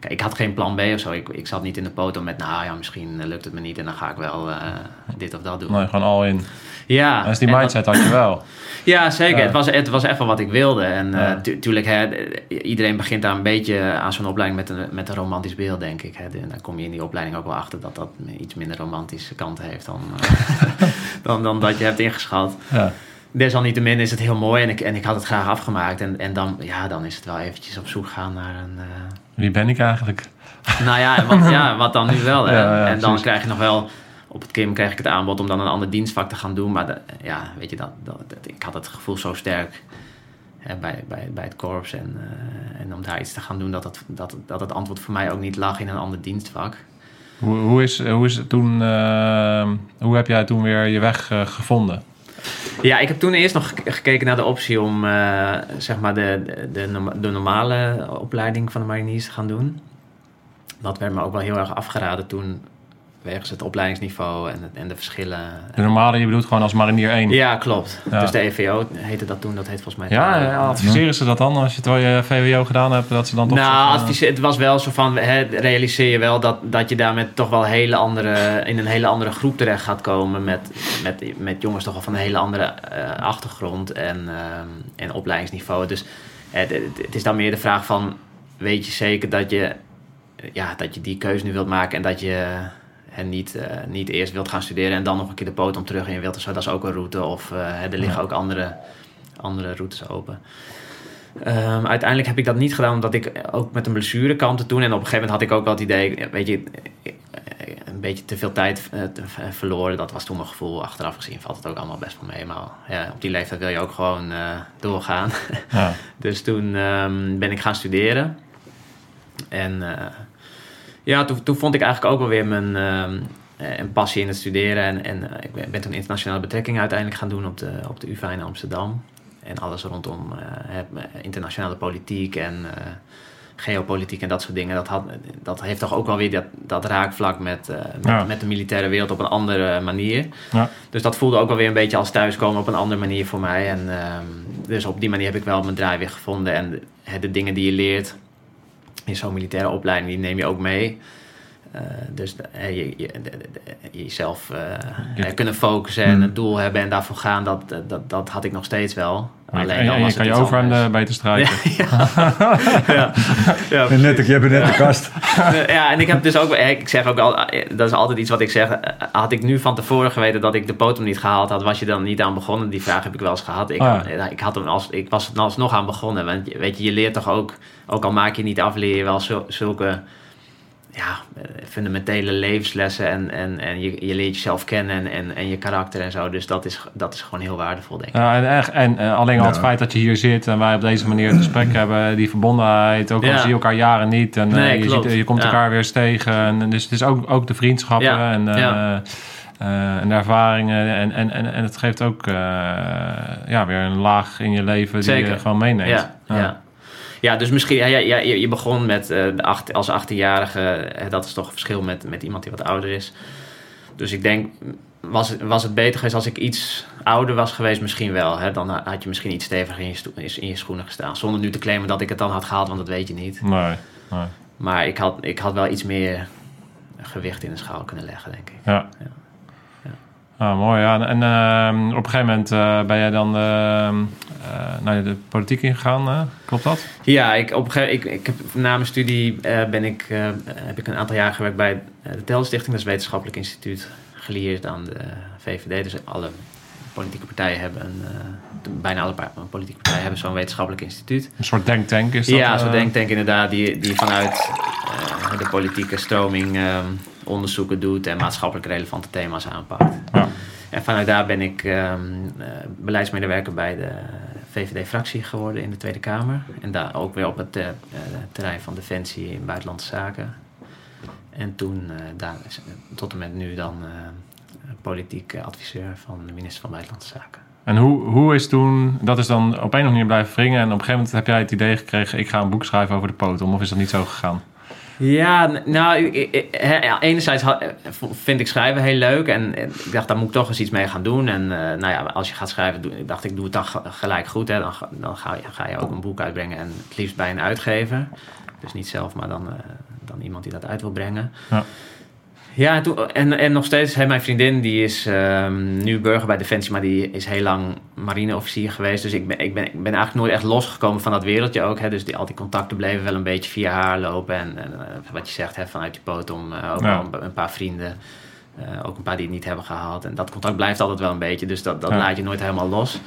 Speaker 2: Ik had geen plan B of zo. Ik, ik zat niet in de poto met, nou ja, misschien eh, lukt het me niet en dan ga ik wel eh, dit of dat doen.
Speaker 3: nee, gewoon al in.
Speaker 2: Ja,
Speaker 3: Dat is die
Speaker 2: dat-
Speaker 3: mindset had je wel. [CLEARS THROAT]
Speaker 2: ja, zeker.
Speaker 3: Ja.
Speaker 2: Het, was, het was wel wat ik wilde. En eh,
Speaker 3: Ja.
Speaker 2: tu- tuurlijk, hè, iedereen begint daar een beetje aan zo'n opleiding met een, met een romantisch beeld, denk ik. Hè. En dan kom je in die opleiding ook wel achter dat dat iets minder romantische kanten heeft dan, eh, [LAUGHS] dan, dan dat je hebt ingeschat.
Speaker 3: Ja.
Speaker 2: Desalniettemin is het heel mooi en ik, en ik had het graag afgemaakt. En, en dan, ja, dan is het wel eventjes op zoek gaan naar een... eh,
Speaker 3: Wie ben ik eigenlijk?
Speaker 2: nou ja, wat, ja, wat dan nu wel. Hè? [LAUGHS]
Speaker 3: Ja, ja,
Speaker 2: en dan
Speaker 3: precies.
Speaker 2: krijg je nog wel... Op het KIM kreeg ik het aanbod om dan een ander dienstvak te gaan doen. Maar ja, weet je, dat, dat, dat- ik had het gevoel zo sterk hè, bij, bij, bij het korps. En, eh, en om daar iets te gaan doen, dat het, dat, dat het antwoord voor mij ook niet lag in een ander dienstvak.
Speaker 3: Hoe, hoe, is, hoe is het toen, eh, hoe heb jij toen weer je weg eh, gevonden?
Speaker 2: Ja, ik heb toen eerst nog gek- gekeken naar de optie om eh, zeg maar de, de, de normale opleiding van de mariniers te gaan doen. Dat werd me ook wel heel erg afgeraden toen, wegens het opleidingsniveau en, het- en de verschillen.
Speaker 3: De normale, je bedoelt gewoon als marinier 1.
Speaker 2: Ja, klopt.
Speaker 3: Ja.
Speaker 2: Dus de EVO heette dat toen, dat heet volgens mij...
Speaker 3: Ja, ja, adviseren ze dat dan als je terwijl je VWO gedaan hebt, dat ze dan toch
Speaker 2: Nou,
Speaker 3: eh,
Speaker 2: adviseer, het was wel zo van, hè, realiseer je wel dat, dat je daarmee toch wel hele andere, in een hele andere groep terecht gaat komen met, met, met jongens toch wel van een hele andere eh, achtergrond en, ehm, en opleidingsniveau. Dus het, het, het is dan meer de vraag van, weet je zeker dat je, eh, ja, dat je die keuze nu wilt maken en dat je hè, niet, eh, niet eerst wilt gaan studeren en dan nog een keer de poot om terug in wilt of zo. Dat is ook een route of eh, er liggen ook andere, andere routes open. Ehm, uiteindelijk heb ik dat niet gedaan omdat ik ook met een blessure kampte toen. En op een gegeven moment had ik ook wel het idee, weet je, een beetje te veel tijd eh, te- verloren. Dat was toen mijn gevoel. Achteraf gezien valt het ook allemaal best wel mee. Maar ja, op die leeftijd wil je ook gewoon doorgaan.
Speaker 3: Ja. [LAUGHS]
Speaker 2: Dus toen ehm, ben ik gaan studeren. En ja, toen, toen vond ik eigenlijk ook wel weer mijn ehm, eh, een passie in het studeren. En, en eh, ik ben, ben toen internationale betrekkingen uiteindelijk gaan doen op de, op de UvA in Amsterdam. En alles rondom eh, internationale politiek en geopolitiek en dat soort dingen. Dat, had, dat heeft toch ook wel weer dat, dat raakvlak met, met,
Speaker 3: Ja.
Speaker 2: met de militaire wereld op een andere manier.
Speaker 3: Ja.
Speaker 2: Dus dat voelde ook wel weer een beetje als thuiskomen op een andere manier voor mij. En ehm, dus op die manier heb ik wel mijn draai weer gevonden. En de dingen die je leert in zo'n militaire opleiding, die neem je ook mee. Eh, dus de- hè, je, je, de- de- de- jezelf eh, kunnen focussen en
Speaker 3: Hmm.
Speaker 2: een doel hebben en daarvoor gaan, dat, dat, dat had ik nog steeds wel.
Speaker 3: En je-
Speaker 2: dan
Speaker 3: en je
Speaker 2: was
Speaker 3: kan je
Speaker 2: iets
Speaker 3: overhemden
Speaker 2: anders.
Speaker 3: beter [LAUGHS] strijken. [LAUGHS]
Speaker 2: ja. Ja,
Speaker 4: En net, je hebt net de kast.
Speaker 2: Eh, [LAUGHS] ja, en ik heb dus ook, eh, ik zeg ook al, eh, dat is altijd iets wat ik zeg. eh, Had ik nu van tevoren geweten dat ik de potom niet gehaald had, was je dan niet aan begonnen? Die vraag heb ik wel eens gehad. Ik,
Speaker 3: Ah,
Speaker 2: eh, ik, had hem als, ik was er alsnog aan begonnen. Want weet je, je leert toch ook, ook al maak je niet af, leer je wel zul- zulke ja, eh, fundamentele levenslessen. En, en, en je, je leert jezelf kennen en, en, en je karakter en zo. Dus dat is, dat is gewoon heel waardevol, denk ik.
Speaker 3: Ja, en, echt, en eh, alleen al het
Speaker 4: Ja.
Speaker 3: feit dat je hier zit en wij op deze manier het gesprek [CLEARS THROAT] hebben, die verbondenheid, ook al
Speaker 2: Ja.
Speaker 3: zie je elkaar jaren niet en eh,
Speaker 2: Nee,
Speaker 3: je,
Speaker 2: klopt.
Speaker 3: ziet, je komt
Speaker 2: Ja.
Speaker 3: elkaar weer eens tegen. En, dus het is ook, ook de vriendschappen
Speaker 2: Ja.
Speaker 3: en, eh,
Speaker 2: Ja.
Speaker 3: eh, en de ervaringen en, en, en, en het geeft ook eh, ja, weer een laag in je leven die je gewoon meeneemt.
Speaker 2: Ja, ja. dus misschien, ja, ja, je, je begon met eh, de acht, als 18-jarige, eh, dat is toch een verschil met, met iemand die wat ouder is. Dus ik denk, was het, was het beter geweest als ik iets ouder was geweest? Misschien wel. Hè? Dan had je misschien iets steviger in je, in je schoenen gestaan. Zonder nu te claimen dat ik het dan had gehaald, want dat weet je niet.
Speaker 3: Nee, nee.
Speaker 2: Maar ik had, ik had wel iets meer gewicht in de schaal kunnen leggen, denk ik.
Speaker 3: Ja.
Speaker 2: Ja.
Speaker 3: Ah, mooi, ja. En ehm, op een gegeven moment eh, ben jij dan ehm, eh, naar de politiek ingegaan, eh? klopt dat?
Speaker 2: Ja, ik, op een gegeven, ik, ik heb, na mijn studie ben ik, heb ik een aantal jaar gewerkt bij de Telstichting. Dat is een wetenschappelijk instituut gelieerd aan de VVD. Dus alle politieke partijen hebben, een, bijna alle politieke partijen hebben zo'n wetenschappelijk instituut.
Speaker 3: Een soort denktank is dat?
Speaker 2: ja, zo'n denktank inderdaad, die, die vanuit de politieke stroming eh, onderzoeken doet en maatschappelijk relevante thema's aanpakt.
Speaker 3: Ja.
Speaker 2: En vanuit daar ben ik ehm, eh, beleidsmedewerker bij de VVD-fractie geworden in de Tweede Kamer. En daar ook weer op het eh, eh, terrein van defensie in buitenlandse zaken. En toen, daar, tot en met nu dan politiek adviseur van de minister van Buitenlandse Zaken.
Speaker 3: En hoe, hoe is toen, dat is dan op een of andere manier blijven wringen en op een gegeven moment heb jij het idee gekregen, ik ga een boek schrijven over de potom, of is dat niet zo gegaan?
Speaker 2: Ja, nou, enerzijds vind ik schrijven heel leuk. En, ik dacht, daar moet ik toch eens iets mee gaan doen. En eh, nou ja, als je gaat schrijven, doe, ik dacht ik, doe het dan ge- gelijk goed. Hè. Dan, dan ga, je, ga je ook een boek uitbrengen. En het liefst bij een uitgever. Dus niet zelf, maar dan, eh, dan iemand die dat uit wil brengen.
Speaker 3: Ja.
Speaker 2: Ja, en, toen, en, en nog steeds, hè, mijn vriendin die is ehm, nu burger bij Defensie, maar die is heel lang marineofficier geweest. Dus ik ben, ik, ben, ik ben eigenlijk nooit echt losgekomen van dat wereldje ook. Hè. Dus die, al die contacten bleven wel een beetje via haar lopen. En, en eh, wat je zegt, hè, vanuit je poot om eh, ook
Speaker 3: Ja.
Speaker 2: een, een paar vrienden. eh, ook een paar die het niet hebben gehaald. En dat contact blijft altijd wel een beetje. Dus dat, dat
Speaker 3: Ja.
Speaker 2: laat je nooit helemaal los.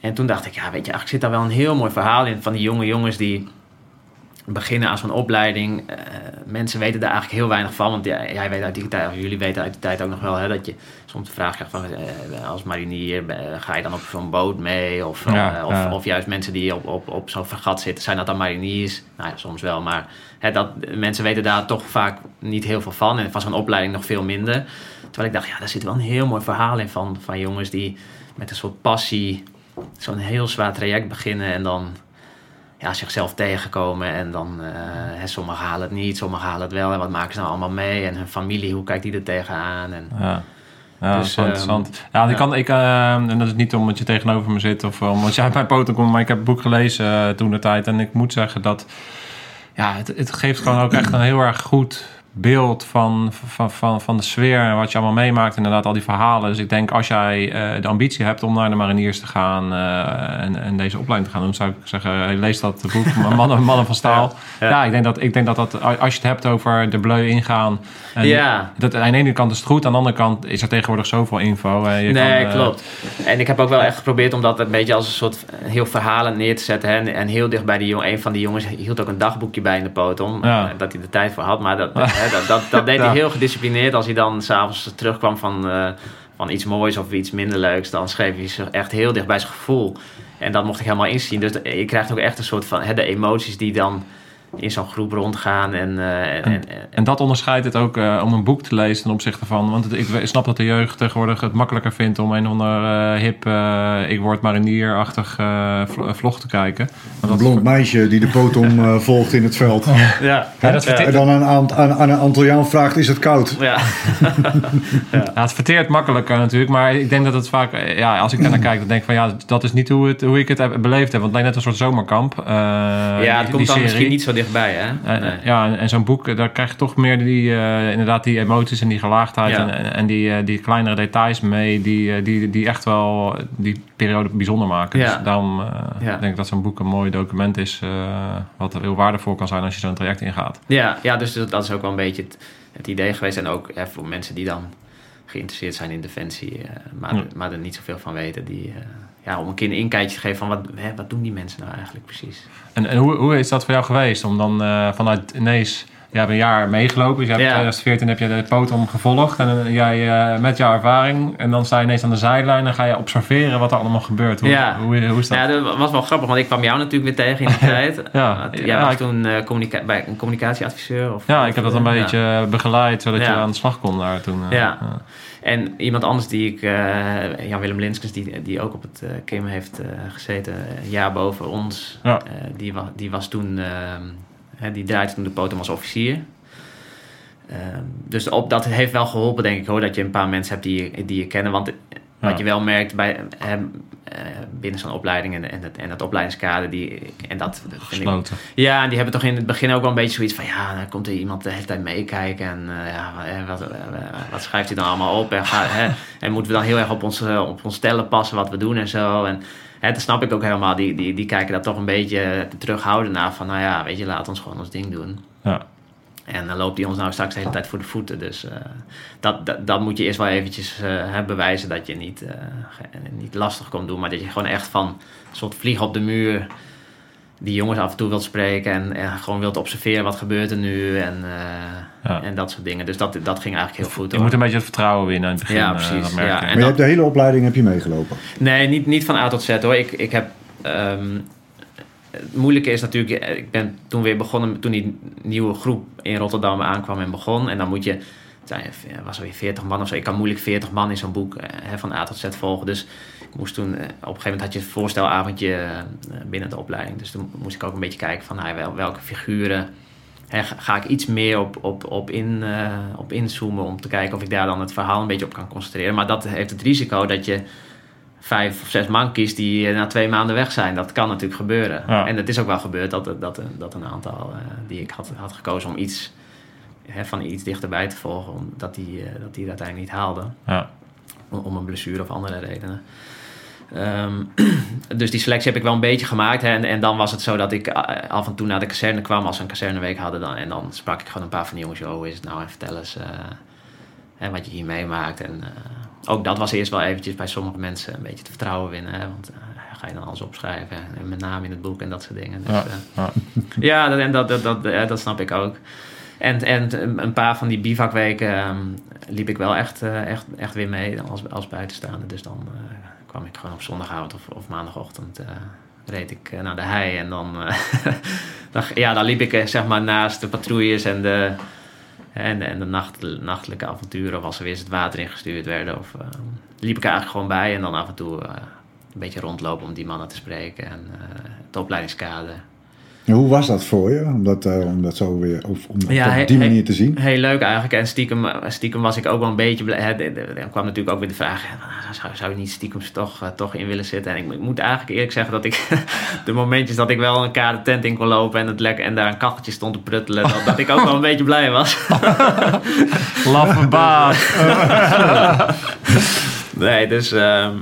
Speaker 2: En toen dacht ik, ja, weet je, eigenlijk zit daar wel een heel mooi verhaal in van die jonge jongens die beginnen aan zo'n opleiding. Eh, mensen weten daar eigenlijk heel weinig van. Want ja, jij weet uit die tijd, of jullie weten uit die tijd ook nog wel, hè, dat je soms de vraag krijgt van eh, als marinier, eh, ga je dan op zo'n boot mee? Of,
Speaker 3: Ja,
Speaker 2: of, of juist mensen die op, op, op zo'n vergat zitten, zijn dat dan mariniers? Nou ja, soms wel, maar hè, dat, mensen weten daar toch vaak niet heel veel van. En van zo'n opleiding nog veel minder. Terwijl ik dacht, ja, daar zit wel een heel mooi verhaal in van, van jongens die met een soort passie zo'n heel zwaar traject beginnen en dan ja, zichzelf tegenkomen. En dan, eh, hè, sommigen halen het niet, sommigen halen het wel. En wat maken ze nou allemaal mee? En hun familie, hoe kijkt die er tegenaan? En,
Speaker 3: Ja. Ja, dat
Speaker 2: Dus,
Speaker 3: is
Speaker 2: ehm,
Speaker 3: interessant. Ja, ik
Speaker 2: ja.
Speaker 3: kan, ik, eh, en dat is niet omdat je tegenover me zit of omdat jij uit mijn poten komt, maar ik heb het boek gelezen eh, toen de tijd. En ik moet zeggen dat ja, het, het geeft gewoon ook echt een heel erg goed beeld van, van, van, van de sfeer en wat je allemaal meemaakt. Inderdaad, al die verhalen. Dus ik denk als jij eh, de ambitie hebt om naar de mariniers te gaan eh, en, en deze opleiding te gaan doen, zou ik zeggen, lees dat boek [LAUGHS] Mannen, Mannen van Staal. Ja,
Speaker 2: Ja.
Speaker 3: ik, denk dat, ik denk dat dat, als je het hebt over de bleu ingaan. En
Speaker 2: Ja.
Speaker 3: Dat, aan de ene kant is het goed, aan de andere kant is er tegenwoordig zoveel info. en je
Speaker 2: nee,
Speaker 3: kan, eh,
Speaker 2: klopt. En ik heb ook wel echt geprobeerd om dat een beetje als een soort heel verhalen neer te zetten. Hè. En, en heel dicht bij die jongen. Een van die jongens hield ook een dagboekje bij in de.
Speaker 3: Ja.
Speaker 2: eh, Dat hij er tijd voor had. Maar dat, [LAUGHS] hè, dat, dat, dat deed hij heel gedisciplineerd. Als hij dan s'avonds terugkwam van, eh, van iets moois of iets minder leuks. Dan schreef hij zich echt heel dicht bij zijn gevoel. En dat mocht ik helemaal inzien. Dus je krijgt ook echt een soort van hè, de emoties die dan in zo'n groep rondgaan. En, eh, en, en,
Speaker 3: En dat onderscheidt het ook eh, om een boek te lezen ten opzichte van. Want het- ik snap dat de jeugd tegenwoordig het makkelijker vindt om een of ander eh, hip, eh, ik word marinier-achtig eh, vlo- vlog te kijken. Maar
Speaker 4: Een
Speaker 3: dat-
Speaker 4: blond meisje die de potom eh, [LAUGHS] volgt in het veld.
Speaker 2: ja.
Speaker 3: Ja, dat verteert,
Speaker 4: En dan aan, aan, aan, aan een Antilliaan vraagt, is het koud? [LAUGHS]
Speaker 2: Ja.
Speaker 3: ja, het verteert makkelijker natuurlijk. Maar ik denk dat het vaak, ja, als ik daar naar kijk, dan denk ik van ja, dat is niet hoe, het, hoe ik het heb beleefd heb. Want het lijkt net een soort zomerkamp. eh,
Speaker 2: ja,
Speaker 3: die-
Speaker 2: het
Speaker 3: die
Speaker 2: komt dan
Speaker 3: serie.
Speaker 2: misschien niet zo dichtbij, hè?
Speaker 3: Eh,
Speaker 2: Nee.
Speaker 3: Ja, en, zo'n boek, eh, daar krijg je toch meer die, eh, inderdaad die emoties en die gelaagdheid
Speaker 2: Ja.
Speaker 3: en, en die, eh, die kleinere details mee, die, eh, die, die echt wel die periode bijzonder maken.
Speaker 2: Ja.
Speaker 3: Dus daarom eh,
Speaker 2: Ja.
Speaker 3: denk ik dat zo'n boek een mooi document is, eh, wat heel waardevol kan zijn als je zo'n traject ingaat.
Speaker 2: Ja, ja dus dat dat is ook wel een beetje het, het idee geweest. En ook hè, voor mensen die dan geïnteresseerd zijn in defensie, eh, maar, maar er niet zoveel van weten. Die, eh, ja, om een keer een inkijkje te geven van wat, hè, wat doen die mensen nou eigenlijk precies.
Speaker 3: En, en hoe, hoe is dat voor jou geweest om dan eh, vanuit ineens, je hebt een jaar meegelopen, dus je hebt
Speaker 2: Ja.
Speaker 3: in 2014 heb je de potom gevolgd en eh, jij eh, met jouw ervaring en dan sta je ineens aan de zijlijn en ga je observeren wat er allemaal gebeurt. Hoe,
Speaker 2: Ja.
Speaker 3: hoe, hoe is dat?
Speaker 2: Ja, dat was wel grappig, want ik kwam jou natuurlijk weer tegen in die [LAUGHS] tijd.
Speaker 3: Ja.
Speaker 2: Jij
Speaker 3: Ja,
Speaker 2: was toen eh, communica- bij een communicatieadviseur. Of,
Speaker 3: Ja, ik heb dat een
Speaker 2: eh,
Speaker 3: beetje eh, begeleid, zodat je aan de slag kon daar toen. eh,
Speaker 2: Ja. En iemand anders die ik, eh, Jan-Willem Linskens, die, die ook op het eh Kim heeft eh, gezeten, een jaar boven ons,
Speaker 3: Ja.
Speaker 2: die, wa die was toen, ehm, die draaide toen de potom als officier. Ehm, dus op, dat heeft wel geholpen, denk ik hoor, dat je een paar mensen hebt die je, die je kennen. Want wat je wel merkt bij, hem, eh, binnen zo'n opleiding en, en, het, en het opleidingskader, die, en dat, dat vind ik, ja, en die hebben toch in het begin ook wel een beetje zoiets van... ja, dan komt er iemand de hele tijd meekijken... en eh, ja, eh, wat, wat schrijft hij dan allemaal op? En, ga, hè, en moeten we dan heel erg op ons, op ons stellen passen wat we doen en zo. En hè, dat snap ik ook helemaal. Die, die, die kijken daar toch een beetje te terughouden naar... van nou ja, weet je, laat ons gewoon ons ding doen.
Speaker 3: Ja.
Speaker 2: En dan loopt hij ons nou straks de hele tijd voor de voeten. Dus eh, dat, dat, dat moet je eerst wel eventjes eh, hè, bewijzen... dat je niet, eh, niet lastig komt doen... maar dat je gewoon echt van een soort vlieg op de muur die jongens af en toe wilt spreken en, en gewoon wilt observeren wat gebeurt er nu en, eh,
Speaker 3: Ja.
Speaker 2: en dat soort dingen. Dus dat, dat ging eigenlijk heel goed.
Speaker 3: Je
Speaker 2: hoor.
Speaker 3: moet een beetje het vertrouwen winnen in het begin.
Speaker 2: Ja, precies, ja.
Speaker 3: je.
Speaker 2: En
Speaker 4: Maar je
Speaker 2: dat-
Speaker 4: hebt de hele opleiding heb je meegelopen.
Speaker 2: Nee, niet, niet van A tot Z hoor. Ik, ik heb. ehm, het moeilijke is natuurlijk, eh, ik ben toen weer begonnen toen die nieuwe groep in Rotterdam aankwam en begon. En dan moet je, het was er weer 40 man of zo. Ik kan moeilijk 40 man in zo'n boek eh, hè, van A tot Z volgen. Dus ik moest toen, eh, op een gegeven moment had je een voorstelavondje binnen de opleiding. Dus toen moest ik ook een beetje kijken van nou, wel, welke figuren. Hè, ga, ik iets meer op, op, op, in, op inzoomen om te kijken of ik daar dan het verhaal een beetje op kan concentreren. Maar dat heeft het risico dat je vijf of zes man kiest die eh, na twee maanden weg zijn. Dat kan natuurlijk gebeuren.
Speaker 3: Ja.
Speaker 2: En het is ook wel gebeurd dat, dat, dat een aantal eh, die ik had, had gekozen om iets, hè, van iets dichterbij te volgen, om, dat, die, eh, dat die het uiteindelijk niet haalden.
Speaker 3: Ja.
Speaker 2: Om, om een blessure of andere redenen. Ehm, [CLEARS THROAT] dus die selectie heb ik wel een beetje gemaakt. Hè, en, en dan was het zo dat ik eh, af en toe naar de kazerne kwam als we een kazerneweek hadden. Dan, en dan sprak ik gewoon een paar van die jongens. "Joh, hoe is het nou? En vertel eens eh, hè, wat je hier meemaakt. En eh, ook dat was eerst wel eventjes bij sommige mensen een beetje te vertrouwen winnen. Hè, want eh, ga je dan alles opschrijven. En met name in het boek en dat soort dingen. Dus,
Speaker 3: Ja.
Speaker 2: eh,
Speaker 3: Ja. [LAUGHS]
Speaker 2: ja, dat, en dat, dat, dat, eh, dat snap ik ook. En, en een- paar van die bivakweken ehm, liep ik wel echt, echt, echt weer mee als, als buitenstaander. Dus dan kwam ik gewoon op zondagavond of, of maandagochtend reed ik naar de hei. En dan, [LAUGHS] dan, ja, dan liep ik zeg maar naast de patrouilles en de, en, en de nacht, nachtelijke avonturen. Of als er weer eens het water ingestuurd werden. Of, eh, liep ik eigenlijk gewoon bij. En dan af en toe eh, een beetje rondlopen om die mannen te spreken. En eh, het opleidingskader.
Speaker 4: En hoe was dat voor je? Om dat, eh, om dat zo weer of, om
Speaker 2: Ja,
Speaker 4: op die manier te zien?
Speaker 2: Heel leuk eigenlijk. En stiekem, stiekem was ik ook wel een beetje blij. hè, Er kwam natuurlijk ook weer de vraag: zou, zou je niet stiekem toch, eh, toch in willen zitten? En ik, ik moet eigenlijk eerlijk zeggen dat ik [LAUGHS] de momentjes dat ik wel een kade tent in kon lopen en, het lekker, en daar een kacheltje stond te pruttelen, dat, dat ik ook wel een beetje blij was. [LAUGHS]
Speaker 3: Laffe baas. [LAUGHS]
Speaker 2: Nee, dus ehm,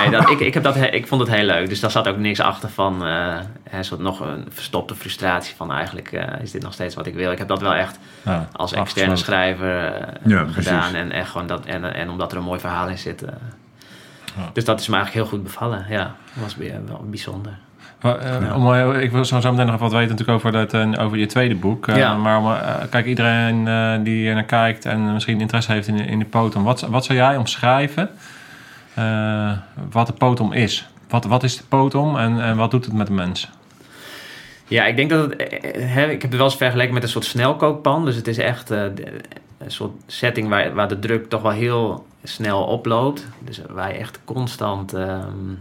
Speaker 2: nee, dat, ik, ik, heb dat, ik vond het heel leuk. Dus daar zat ook niks achter van eh, een soort nog een verstopte frustratie van eigenlijk eh, is dit nog steeds wat ik wil. Ik heb dat wel echt
Speaker 3: Ja,
Speaker 2: als externe
Speaker 3: afgesloten.
Speaker 2: schrijver eh,
Speaker 4: Ja,
Speaker 2: gedaan. En, echt gewoon dat, en, en omdat er een mooi verhaal in zit. eh.
Speaker 3: Ja.
Speaker 2: Dus dat is me eigenlijk heel goed bevallen. Ja, dat was weer wel bijzonder.
Speaker 3: Maar, eh, om, eh, ik wil zo zo meteen nog wat weten natuurlijk over, dat, eh, over je tweede boek. Eh,
Speaker 2: Ja.
Speaker 3: Maar om, eh, kijk, iedereen eh, die er naar kijkt en misschien interesse heeft in, in de potom. Wat, wat zou jij omschrijven eh, wat de potom is? Wat, wat is de potom en, en wat doet het met de mens?
Speaker 2: Ja, ik denk dat het. eh, eh, ik heb het wel eens vergeleken met een soort snelkookpan. Dus het is echt een soort setting waar, waar de druk toch wel heel snel oploopt. Dus waar je echt constant ehm,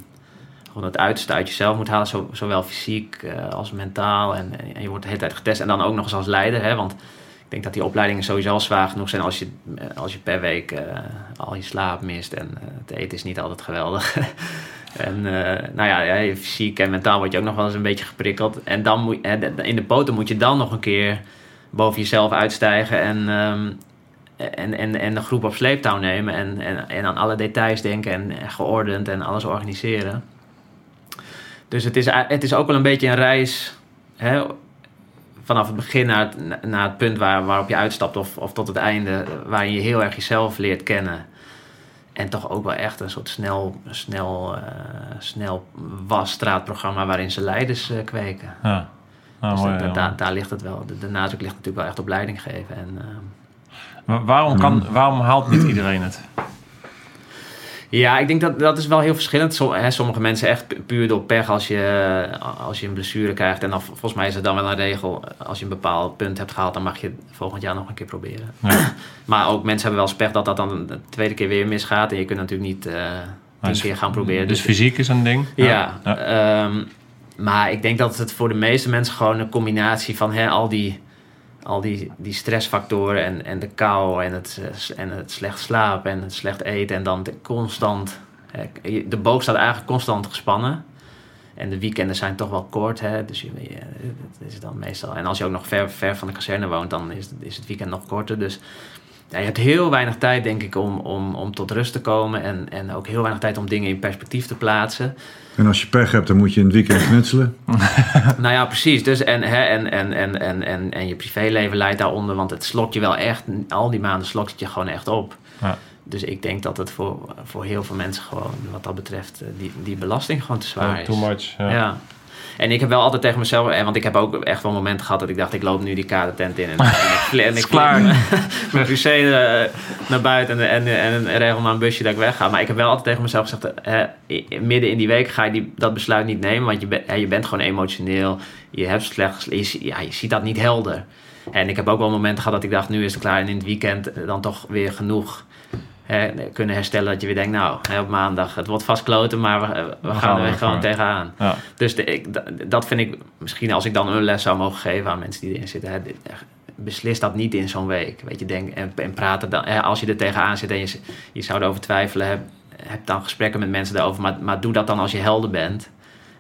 Speaker 2: gewoon het uiterste uit jezelf moet halen. Zo, zowel fysiek als mentaal. En, je wordt de hele tijd getest. En dan ook nog eens als leider. Hè, want denk dat die opleidingen sowieso al zwaar genoeg zijn als je, eh, als je per week eh, al je slaap mist. En eh, het eten is niet altijd geweldig. [LAUGHS] En nou ja, fysiek en mentaal word je ook nog wel eens een beetje geprikkeld. En dan moet, in de poten moet je dan nog een keer boven jezelf uitstijgen en, ehm, en, en, en de groep op sleeptouw nemen. En, en, en aan alle details denken en, en geordend en alles organiseren. Dus het is, het is ook wel een beetje een reis hè, vanaf het begin naar het, naar het punt waar, waarop je uitstapt of, of tot het einde, waar je heel erg jezelf leert kennen. En toch ook wel echt een soort snel, snel, eh, snel wasstraatprogramma waarin ze leiders eh, kweken.
Speaker 3: Ja, nou,
Speaker 2: dus
Speaker 3: mooi.
Speaker 2: dat-
Speaker 3: ja.
Speaker 2: daar, daar ligt het wel. De, de nadruk ligt natuurlijk wel echt op leiding geven. En,
Speaker 3: Wa- waarom, kan, waarom haalt niet iedereen het?
Speaker 2: Ja, ik denk dat dat is wel heel verschillend. Som- hè, sommige mensen echt pu- puur door pech als je, als je een blessure krijgt. En dan, volgens mij is er dan wel een regel. Als je een bepaald punt hebt gehaald, dan mag je het volgend jaar nog een keer proberen.
Speaker 3: Ja. [CLEARS THROAT]
Speaker 2: Maar ook mensen hebben wel eens pech dat dat dan de tweede keer weer misgaat. En je kunt natuurlijk niet eh tien
Speaker 3: Dus-
Speaker 2: keer gaan proberen.
Speaker 3: Dus fysiek is een ding?
Speaker 2: Ja,
Speaker 3: ja.
Speaker 2: ehm, maar ik denk dat het voor de meeste mensen gewoon een combinatie van hè, al die, al die, die stressfactoren en, en de kou en het, en het slecht slapen en het slecht eten en dan de constant. de boog staat eigenlijk constant gespannen. En de weekenden zijn toch wel kort, hè? dus je, het is dan meestal. En als je ook nog ver, ver van de kazerne woont, dan is, is het weekend nog korter. Dus ja, je hebt heel weinig tijd, denk ik, om, om, om tot rust te komen. En, en ook heel weinig tijd om dingen in perspectief te plaatsen.
Speaker 4: En als je pech hebt, dan moet je in het weekend knutselen. [LAUGHS]
Speaker 2: Nou ja, precies. Dus en, hè, en, en, en, en, en, en je privéleven leidt daaronder, want het slokt je wel echt, al die maanden slokt het je gewoon echt op.
Speaker 3: Ja.
Speaker 2: Dus ik denk dat het voor, voor heel veel mensen gewoon, wat dat betreft, eh, die, die belasting gewoon te zwaar is.
Speaker 3: Too much. Ja.
Speaker 2: Ja. En ik heb wel altijd tegen mezelf, eh, want ik heb ook echt wel momenten gehad dat ik dacht, ik loop nu die kadertent in en, [LAUGHS] en ik, en
Speaker 3: klaar. [LAUGHS]
Speaker 2: mijn crucé eh, naar buiten en, en, en, en regel maar een busje dat ik wegga. Maar ik heb wel altijd tegen mezelf gezegd, eh, midden in die week ga je die, dat besluit niet nemen, want je, je bent gewoon emotioneel, je hebt slecht, je, ja, je ziet dat niet helder. En ik heb ook wel momenten gehad dat ik dacht, nu is het klaar en in het weekend dan toch weer genoeg kunnen herstellen dat je weer denkt, nou, hè, op maandag, het wordt vast kloten, maar we, we, gaan,
Speaker 3: gaan
Speaker 2: er
Speaker 3: er
Speaker 2: weer gewoon tegenaan.
Speaker 3: Ja.
Speaker 2: Dus de, ik, da- dat vind ik misschien als ik dan een les zou mogen geven aan mensen die erin zitten. Beslis dat niet in zo'n week. Weet je, denk, en, en praat er dan, hè, als je er tegenaan zit en je, je zou erover twijfelen, heb, heb dan gesprekken met mensen daarover. Maar, maar doe dat dan als je helder bent.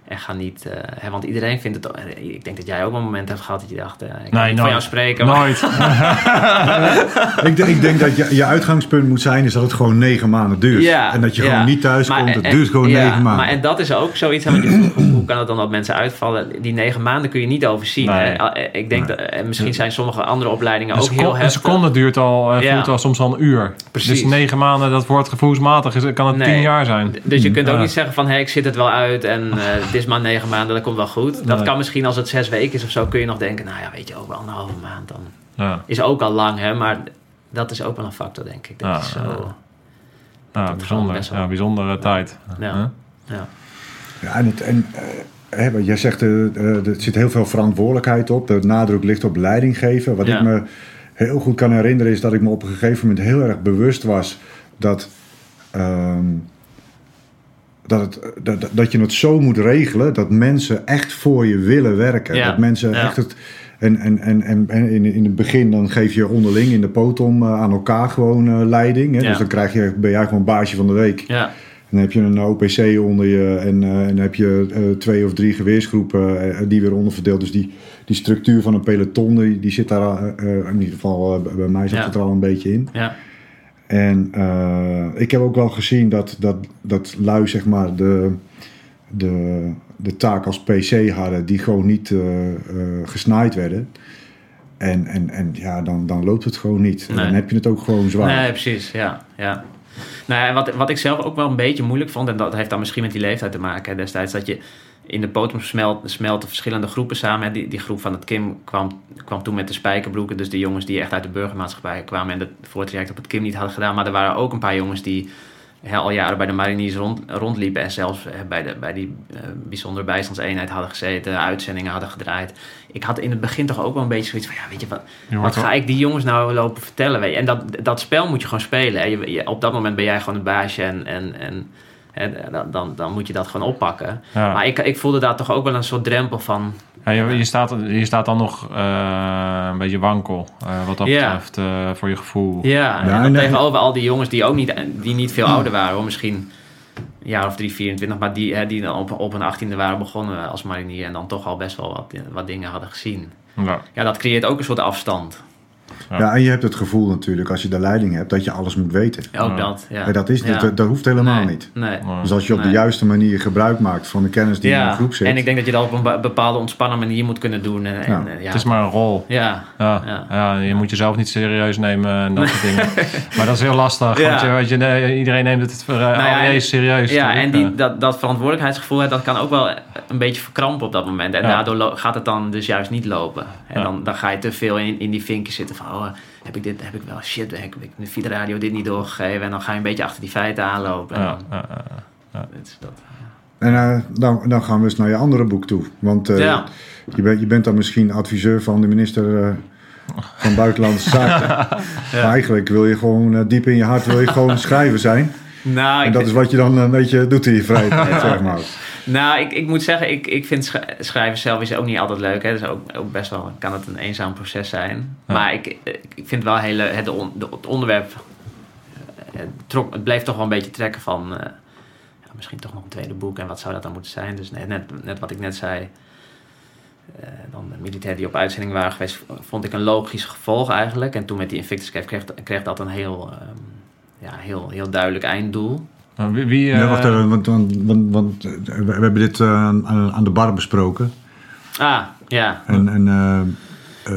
Speaker 2: En ga niet, eh, hè, want iedereen vindt het. Ik denk dat jij ook wel een moment hebt gehad dat je dacht: eh, ik kan
Speaker 3: Nee,
Speaker 2: niet van jou spreken. maar-
Speaker 3: Nooit. [LAUGHS]
Speaker 4: ik, denk- ik denk dat je, je uitgangspunt moet zijn is dat het gewoon negen maanden duurt.
Speaker 2: Ja,
Speaker 4: en dat je
Speaker 2: ja.
Speaker 4: gewoon niet thuis
Speaker 2: Maar-
Speaker 4: komt. Het
Speaker 2: en-
Speaker 4: duurt gewoon
Speaker 2: ja,
Speaker 4: negen maanden.
Speaker 2: Maar en dat is ook zoiets. hè, Want je [CLEARS THROAT] hoe, kan het dan dat mensen uitvallen? Die negen maanden kun je niet overzien.
Speaker 3: Nee.
Speaker 2: hè. Eh, Ik denk dat en misschien zijn sommige andere opleidingen
Speaker 3: Een,
Speaker 2: ook heel
Speaker 3: seconde, een
Speaker 2: heftig.
Speaker 3: seconde duurt al, eh,
Speaker 2: Ja.
Speaker 3: voelt al soms al een uur.
Speaker 2: Precies.
Speaker 3: Dus negen maanden, dat wordt gevoelsmatig. Is, kan het
Speaker 2: Nee.
Speaker 3: tien jaar zijn.
Speaker 2: Dus je kunt ook niet zeggen van hé, ik zit het wel uit en eh, het is maar negen maanden, dat komt wel goed. Dat
Speaker 3: Nee.
Speaker 2: kan misschien als het zes weken is of zo, kun je nog denken, nou ja, weet je, over anderhalve maand dan
Speaker 3: Ja.
Speaker 2: is ook al lang, hè, maar dat is ook wel een factor, denk ik. Dat
Speaker 3: Ja,
Speaker 2: is zo,
Speaker 3: ja. Ja,
Speaker 2: gewoon
Speaker 3: bijzonder.
Speaker 2: best wel-
Speaker 3: Ja, bijzondere tijd.
Speaker 2: Ja. Ja.
Speaker 4: Ja, en, het, en hè, wat jij zegt, eh, eh, er zit heel veel verantwoordelijkheid op. De nadruk ligt op leiding geven. Wat
Speaker 2: Ja.
Speaker 4: ik me heel goed kan herinneren is dat ik me op een gegeven moment heel erg bewust was dat, ehm, dat, het, dat, dat je het zo moet regelen dat mensen echt voor je willen werken.
Speaker 2: Ja,
Speaker 4: Dat mensen
Speaker 2: ja.
Speaker 4: echt het. En, en, en, en, in, in het begin dan geef je onderling in de potom eh, aan elkaar gewoon eh, leiding. Hè?
Speaker 2: Ja.
Speaker 4: Dus dan krijg je, ben jij gewoon baasje van de week.
Speaker 2: Ja,
Speaker 4: En dan heb je een OPC onder je en, eh, en heb je eh, twee of drie geweersgroepen eh, die weer onderverdeeld. Dus die, die structuur van een peloton, die, die zit daar eh, eh, in ieder geval eh, bij mij zit
Speaker 2: Ja.
Speaker 4: het er al een beetje in.
Speaker 2: ja,
Speaker 4: En eh, ik heb ook wel gezien dat, dat, dat lui zeg maar de, de, de taak als PC hadden die gewoon niet eh, gesnaaid werden. En, en, en ja, dan, dan loopt het gewoon niet.
Speaker 2: Nee.
Speaker 4: Dan heb je het ook gewoon zwaar.
Speaker 2: Nee, precies. Ja, ja. Nou ja, wat, wat ik zelf ook wel een beetje moeilijk vond, en dat heeft dan misschien met die leeftijd te maken hè, destijds, dat je in de smelt, smelten verschillende groepen samen. Die, die groep van het Kim kwam, kwam toen met de spijkerbroeken, dus de jongens die echt uit de burgermaatschappij kwamen en het voortraject op het Kim niet hadden gedaan. Maar er waren ook een paar jongens die hè, al jaren bij de mariniers rond, rondliepen en zelfs bij, de, bij die eh, bijzondere bijstandseenheid hadden gezeten, uitzendingen hadden gedraaid. Ik had in het begin toch ook wel een beetje zoiets van, ja, weet je wat, wat ga ik die jongens nou lopen vertellen? Weet je? En dat, dat spel moet je gewoon spelen. Hè? Je, je- op dat moment ben jij gewoon een baasje en, en, en dan, dan, dan moet je dat gewoon oppakken.
Speaker 3: Ja.
Speaker 2: Maar ik, ik voelde daar toch ook wel een soort drempel van.
Speaker 3: Ja, je, je, staat, je staat dan nog eh, een beetje wankel, eh, wat dat betreft, eh, voor je gevoel.
Speaker 2: Ja, en
Speaker 4: Ja,
Speaker 2: dan
Speaker 4: nee.
Speaker 2: tegenover al die jongens die ook niet, die niet veel ouder waren, hoor. misschien een jaar of drie, 24, maar die, hè, die dan op, op hun achttiende waren begonnen als marinier en dan toch al best wel wat, wat dingen hadden gezien.
Speaker 3: Ja.
Speaker 2: Ja, dat creëert ook een soort afstand.
Speaker 3: Ja.
Speaker 4: Ja, en je hebt het gevoel natuurlijk als je de leiding hebt dat je alles moet weten.
Speaker 2: Ook
Speaker 3: Ja.
Speaker 2: dat. Ja.
Speaker 4: Maar dat, is, dat, dat hoeft helemaal
Speaker 2: Nee,
Speaker 4: niet.
Speaker 2: Nee.
Speaker 4: Dus als je op
Speaker 2: Nee.
Speaker 4: de juiste manier gebruik maakt van de kennis die in een groep zit.
Speaker 2: en ik denk dat je dat op een be- bepaalde ontspannen manier moet kunnen doen. En, en,
Speaker 4: Ja.
Speaker 2: eh, ja.
Speaker 3: Het is maar een rol.
Speaker 2: Ja,
Speaker 3: Ja,
Speaker 2: Ja.
Speaker 3: ja. je moet jezelf niet serieus nemen en dat soort [LAUGHS] dingen. Maar dat is heel lastig,
Speaker 2: Ja.
Speaker 3: want, je, iedereen neemt het voor uh,
Speaker 2: ja, en-
Speaker 3: serieus.
Speaker 2: ja en die, dat, dat verantwoordelijkheidsgevoel, hè, dat kan ook wel een beetje verkrampen op dat moment. En
Speaker 3: Ja.
Speaker 2: daardoor gaat het dan dus juist niet lopen. En
Speaker 3: Ja.
Speaker 2: dan, dan ga je te veel in, in die vinkjes zitten van... Oh, heb ik dit, heb ik wel, shit, heb ik via de radio dit niet doorgegeven? En dan ga je een beetje achter die feiten aanlopen. En
Speaker 3: Ja,
Speaker 2: dan,
Speaker 3: ja, ja.
Speaker 2: dit is dat.
Speaker 4: En eh, dan, dan gaan we eens naar je andere boek toe. Want eh,
Speaker 2: Ja.
Speaker 4: je, bent, je bent dan misschien adviseur van de minister eh, van Buitenlandse [LAUGHS] Zaken. Maar eigenlijk wil je gewoon diep in je hart wil je gewoon schrijver zijn.
Speaker 2: Nou,
Speaker 4: En dat is wat je dan een beetje doet in je vrije [LAUGHS] tijd, zeg maar.
Speaker 2: Nou ik, ik moet zeggen, ik, ik vind sch- schrijven zelf is ook niet altijd leuk. Hè. Dus ook, ook best wel kan het een eenzaam proces zijn.
Speaker 3: Ja.
Speaker 2: Maar ik, ik vind wel hele, het, on- het onderwerp... eh, Het, trok, het bleef toch wel een beetje trekken van... eh, ja, misschien toch nog een tweede boek. En wat zou dat dan moeten zijn? Dus net, net, net wat ik net zei... eh, dan de militairen die op uitzending waren geweest... vond ik een logisch gevolg eigenlijk. En toen met die Invictus kreeg, kreeg dat een heel... ehm, ja, heel, heel duidelijk einddoel.
Speaker 3: Maar Wie, wie,
Speaker 4: Ja,
Speaker 3: eh,
Speaker 4: wacht even, want, want, want, want, eh, we, we hebben dit eh, aan, aan de bar besproken.
Speaker 2: Ah, ja.
Speaker 4: En, en eh, eh,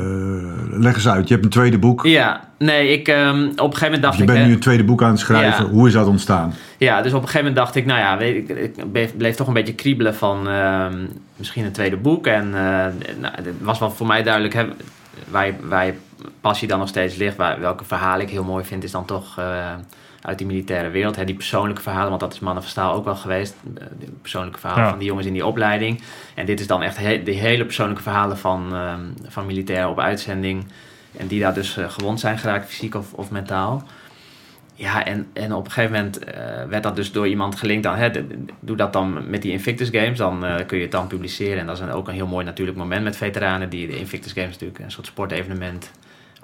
Speaker 4: leg eens uit, je hebt een tweede boek.
Speaker 2: Ja, nee, ik, ehm, op een gegeven moment dacht
Speaker 4: Je
Speaker 2: ik...
Speaker 4: bent
Speaker 2: hè,
Speaker 4: nu een tweede boek aan het schrijven.
Speaker 2: Ja.
Speaker 4: Hoe is dat ontstaan?
Speaker 2: Ja, dus op een gegeven moment dacht ik, nou ja, weet ik, ik bleef, toch een beetje kriebelen van ehm, misschien een tweede boek. En eh, nou, het was wel voor mij duidelijk, hè, waar, je, waar je passie dan nog steeds ligt, waar, welke verhalen ik heel mooi vind, is dan toch eh, uit die militaire wereld. Hè, die persoonlijke verhalen, want dat is Mannen van Staal ook wel geweest. eh, De persoonlijke verhalen
Speaker 3: Ja.
Speaker 2: van die jongens in die opleiding. En dit is dan echt he- de hele persoonlijke verhalen van, ehm, van militairen op uitzending. En die daar dus eh, gewond zijn geraakt, fysiek of, of mentaal. Ja, en, en op een gegeven moment eh, werd dat dus door iemand gelinkt aan... Hè, doe dat dan met die Invictus Games, dan kun je het dan publiceren. En dat is een, ook een heel mooi natuurlijk moment met veteranen. Die, de Invictus Games natuurlijk een soort sportevenement...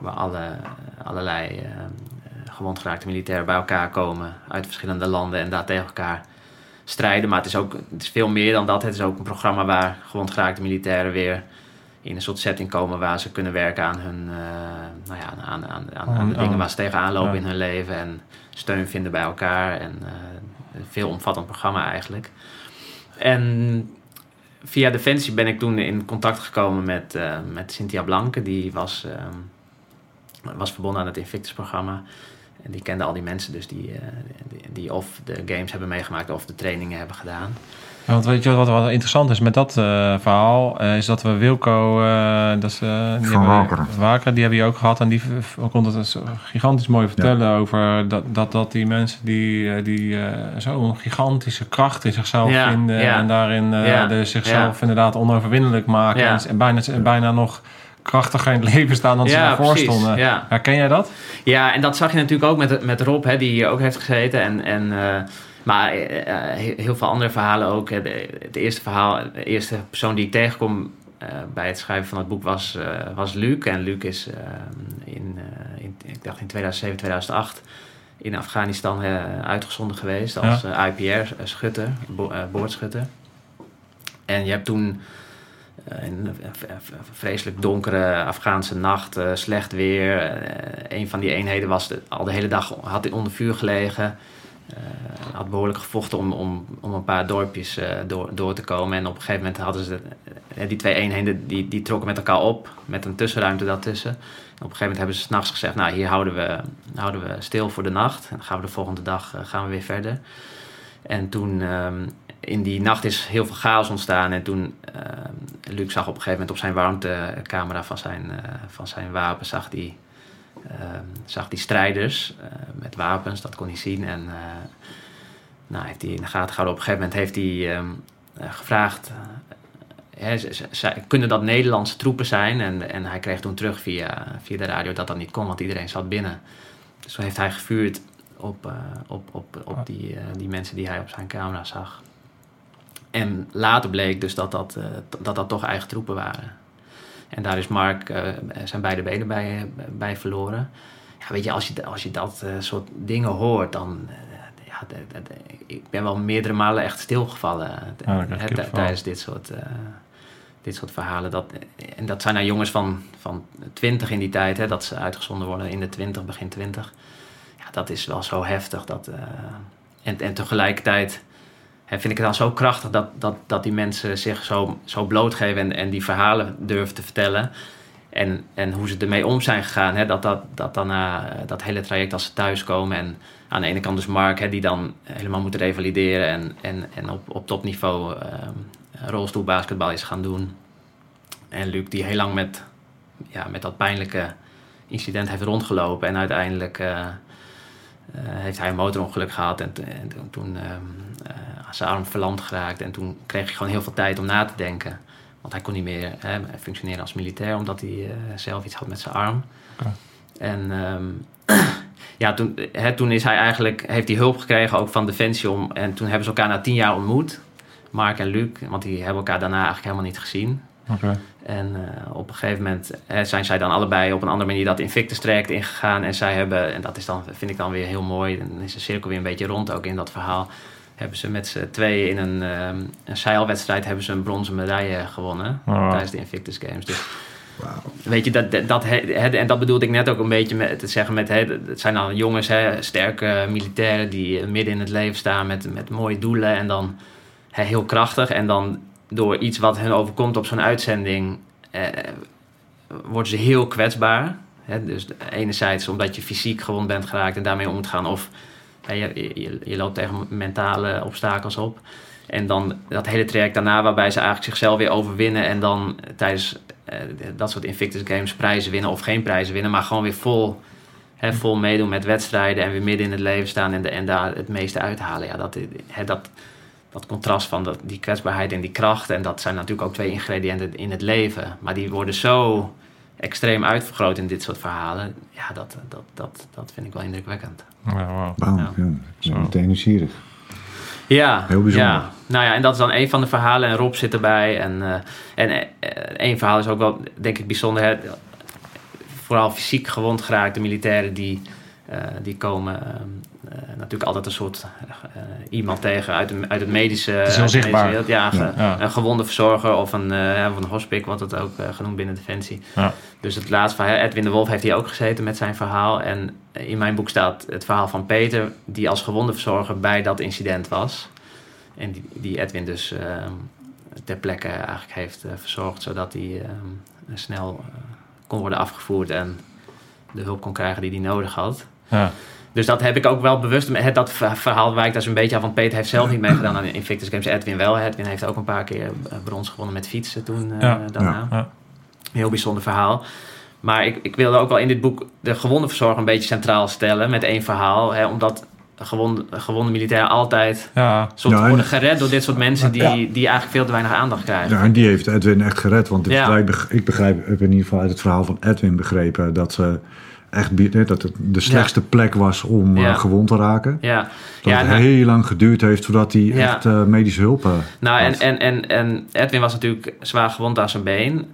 Speaker 2: waar alle, allerlei eh, eh, gewond geraakte militairen bij elkaar komen... uit verschillende landen en daar tegen elkaar strijden. Maar het is, ook, het is veel meer dan dat. Het is ook een programma waar gewond geraakte militairen weer... in een soort setting komen waar ze kunnen werken aan hun... eh, nou ja, aan, aan, aan, aan de dingen waar ze tegenaan lopen
Speaker 3: ja.
Speaker 2: in hun leven... en steun vinden bij elkaar. En eh, een veel omvattend programma eigenlijk. En via Defensie ben ik toen in contact gekomen met, eh, met Cynthia Blanke. Die was, ehm, was verbonden aan het Invictus-programma. En die kende al die mensen dus die, eh, die, die of de games hebben meegemaakt of de trainingen hebben gedaan.
Speaker 3: Ja, want weet je wat, wat interessant is met dat eh, verhaal? eh, is dat we Wilco, eh, dat is, die
Speaker 4: Van Wakeren.
Speaker 3: Wakeren, die hebben je ook gehad. En die kon het zo gigantisch mooi vertellen over dat, dat, dat die mensen die, eh, die eh, zo'n gigantische kracht in zichzelf
Speaker 2: Ja,
Speaker 3: vinden.
Speaker 2: ja.
Speaker 3: En daarin eh,
Speaker 2: Ja,
Speaker 3: de zichzelf
Speaker 2: ja.
Speaker 3: inderdaad onoverwinnelijk maken.
Speaker 2: Ja.
Speaker 3: En, bijna, en bijna nog krachtiger in het leven staan dan ze
Speaker 2: Ja,
Speaker 3: daarvoor
Speaker 2: precies,
Speaker 3: stonden.
Speaker 2: ja.
Speaker 3: Herken jij dat?
Speaker 2: Ja, en dat zag je natuurlijk ook met, met Rob, hè, die hier ook heeft gezeten. En, en, eh, maar eh, eh, heel veel andere verhalen ook. Het eerste verhaal, de eerste persoon die ik tegenkom bij het schrijven van het boek was, was Luc. En Luc is in, in, ik dacht in 2007, 2008 in Afghanistan uitgezonden geweest als IPR-schutter, bo boordschutter. En je hebt toen een v- v- vreselijk donkere Afghaanse nacht, eh, slecht weer. Eh, een van die eenheden was al de hele dag had onder vuur gelegen. Eh, had behoorlijk gevochten om, om, om een paar dorpjes eh, door, door te komen. En op een gegeven moment hadden ze eh, die twee eenheden die, die trokken met elkaar op met een tussenruimte daartussen. En op een gegeven moment hebben ze s'nachts gezegd: Nou, hier houden we, houden we stil voor de nacht. En dan gaan we de volgende dag eh, gaan we weer verder. En toen ehm, in die nacht is heel veel chaos ontstaan. En toen, ehm Luc zag op een gegeven moment op zijn warmtecamera van zijn, eh, van zijn wapen, zag die, ehm, zag die strijders eh, met wapens, dat kon hij zien. En eh, nou, heeft hij in de gaten gehouden. Op een gegeven moment heeft hij ehm, eh, gevraagd, eh, hè, kunnen dat Nederlandse troepen zijn? En, en hij kreeg toen terug via, via de radio dat dat niet kon, want iedereen zat binnen. Dus toen heeft hij gevuurd op, eh, op, op, op die, eh, die mensen die hij op zijn camera zag. En later bleek dus dat dat, eh, dat, dat toch eigen troepen waren. En daar is Mark eh, zijn beide benen bij, bij verloren. Ja, weet je, als je, als je dat eh, soort dingen hoort, dan... eh, ja, ik ben wel meerdere malen echt stilgevallen eh,
Speaker 3: kippenvel.
Speaker 2: tijdens dit soort, eh, dit soort verhalen. Dat, en dat zijn nou jongens van, van 20 in die tijd, hè, dat ze uitgezonden worden in de 20, begin 20. Ja, dat is wel zo heftig. Dat, eh, en, en tegelijkertijd hè, vind ik het dan zo krachtig dat, dat, dat die mensen zich zo, zo blootgeven en, en die verhalen durven te vertellen. En, en hoe ze ermee om zijn gegaan. Hè, dat, dat, dat dan eh, dat hele traject als ze thuiskomen. En aan de ene kant dus Mark, hè, die dan helemaal moet revalideren. En, en, en op, op topniveau ehm rolstoelbasketbal is gaan doen. En Luc die heel lang met, ja, met dat pijnlijke incident heeft rondgelopen. En uiteindelijk eh, eh, heeft hij een motorongeluk gehad. En, en toen- zijn arm verlamd geraakt. En toen kreeg hij gewoon heel veel tijd om na te denken. Want hij kon niet meer hè, functioneren als militair, omdat hij eh, zelf iets had met zijn arm.
Speaker 3: Oké.
Speaker 2: En ehm, [CLEARS THROAT] ja, toen, hè, toen is hij eigenlijk, heeft hij hulp gekregen ook van Defensie om. En toen hebben ze elkaar na tien jaar ontmoet. Mark en Luc, want die hebben elkaar daarna eigenlijk helemaal niet gezien. En eh, op een gegeven moment hè, zijn zij dan allebei op een andere manier dat Invictus traject ingegaan. En zij hebben, en dat is dan, vind ik dan weer heel mooi, dan is de cirkel weer een beetje rond ook in dat verhaal. Hebben ze met z'n tweeën in een, ehm, een zeilwedstrijd hebben ze een bronzen medaille gewonnen
Speaker 3: Oh.
Speaker 2: tijdens de Invictus Games. Dus weet je, dat, dat, en dat bedoelde ik net ook een beetje met te zeggen met, hè, het zijn dan jongens, hè, sterke militairen die midden in het leven staan met, met mooie doelen en dan hè, heel krachtig. En dan door iets wat hen overkomt op zo'n uitzending, eh, worden ze heel kwetsbaar. Hè? Dus enerzijds omdat je fysiek gewond bent geraakt en daarmee om moet gaan. Of je, je, je loopt tegen mentale obstakels op. En dan dat hele traject daarna waarbij ze eigenlijk zichzelf weer overwinnen. En dan tijdens eh, dat soort Invictus Games prijzen winnen of geen prijzen winnen. Maar gewoon weer vol, hè, vol meedoen met wedstrijden. En weer midden in het leven staan en, de, en daar het meeste uithalen. Ja, dat, hè, dat, dat contrast van dat, die kwetsbaarheid en die kracht. En dat zijn natuurlijk ook twee ingrediënten in het leven. Maar die worden zo extreem uitvergroot in dit soort verhalen. Ja, dat, dat, dat, dat vind ik wel indrukwekkend.
Speaker 3: Ja, wow.
Speaker 4: Wauw,
Speaker 2: Ja.
Speaker 4: ja. meteen nieuwsgierig.
Speaker 2: Ja,
Speaker 4: Heel bijzonder.
Speaker 2: Ja. Nou ja, en dat is dan een van de verhalen. En Rob zit erbij. En, eh, en eh, één verhaal is ook wel, denk ik, bijzonder. Hè? Vooral fysiek gewond geraakte militairen die, die komen ehm, eh, natuurlijk altijd een soort eh, iemand tegen uit, de, uit het medische,
Speaker 3: is zichtbaar.
Speaker 2: wereld. Ja,
Speaker 3: Ja.
Speaker 2: een gewonde verzorger of een, eh of een hospic, wordt het ook eh, genoemd binnen Defensie.
Speaker 3: Ja.
Speaker 2: Dus het laatste verhaal, Edwin de Wolf heeft hier ook gezeten met zijn verhaal. En in mijn boek staat het verhaal van Peter, die als gewonde verzorger bij dat incident was. En die, die Edwin dus ehm, ter plekke eigenlijk heeft eh, verzorgd, zodat hij ehm, snel eh, kon worden afgevoerd en de hulp kon krijgen die hij nodig had.
Speaker 3: Ja.
Speaker 2: Dus dat heb ik ook wel bewust. Het, dat ver- verhaal wijkt daar zo'n beetje af. Want Peter heeft zelf niet meegedaan aan Invictus Games. Edwin wel. Edwin heeft ook een paar keer eh, brons gewonnen met fietsen toen eh,
Speaker 3: Ja.
Speaker 2: daarna.
Speaker 3: Ja.
Speaker 2: Heel bijzonder verhaal. Maar ik, ik wilde ook wel in dit boek de gewonde verzorger een beetje centraal stellen met één verhaal. Hè, omdat gewonde, gewonde militairen altijd
Speaker 3: Ja,
Speaker 2: soort
Speaker 4: Ja, en-
Speaker 2: worden gered door dit soort mensen die,
Speaker 4: Ja.
Speaker 2: die eigenlijk veel te weinig aandacht krijgen.
Speaker 4: Ja, en die heeft Edwin echt gered. Want ik beg- ik begrijp, heb in ieder geval uit het verhaal van Edwin begrepen dat ze echt dat het de slechtste plek was om eh, gewond te raken.
Speaker 2: Ja,
Speaker 4: Dat
Speaker 2: ja
Speaker 4: het
Speaker 2: nou,
Speaker 4: heel lang geduurd heeft voordat hij echt eh, medische hulp eh,
Speaker 2: nou en, en, en, en Edwin was natuurlijk zwaar gewond aan zijn been,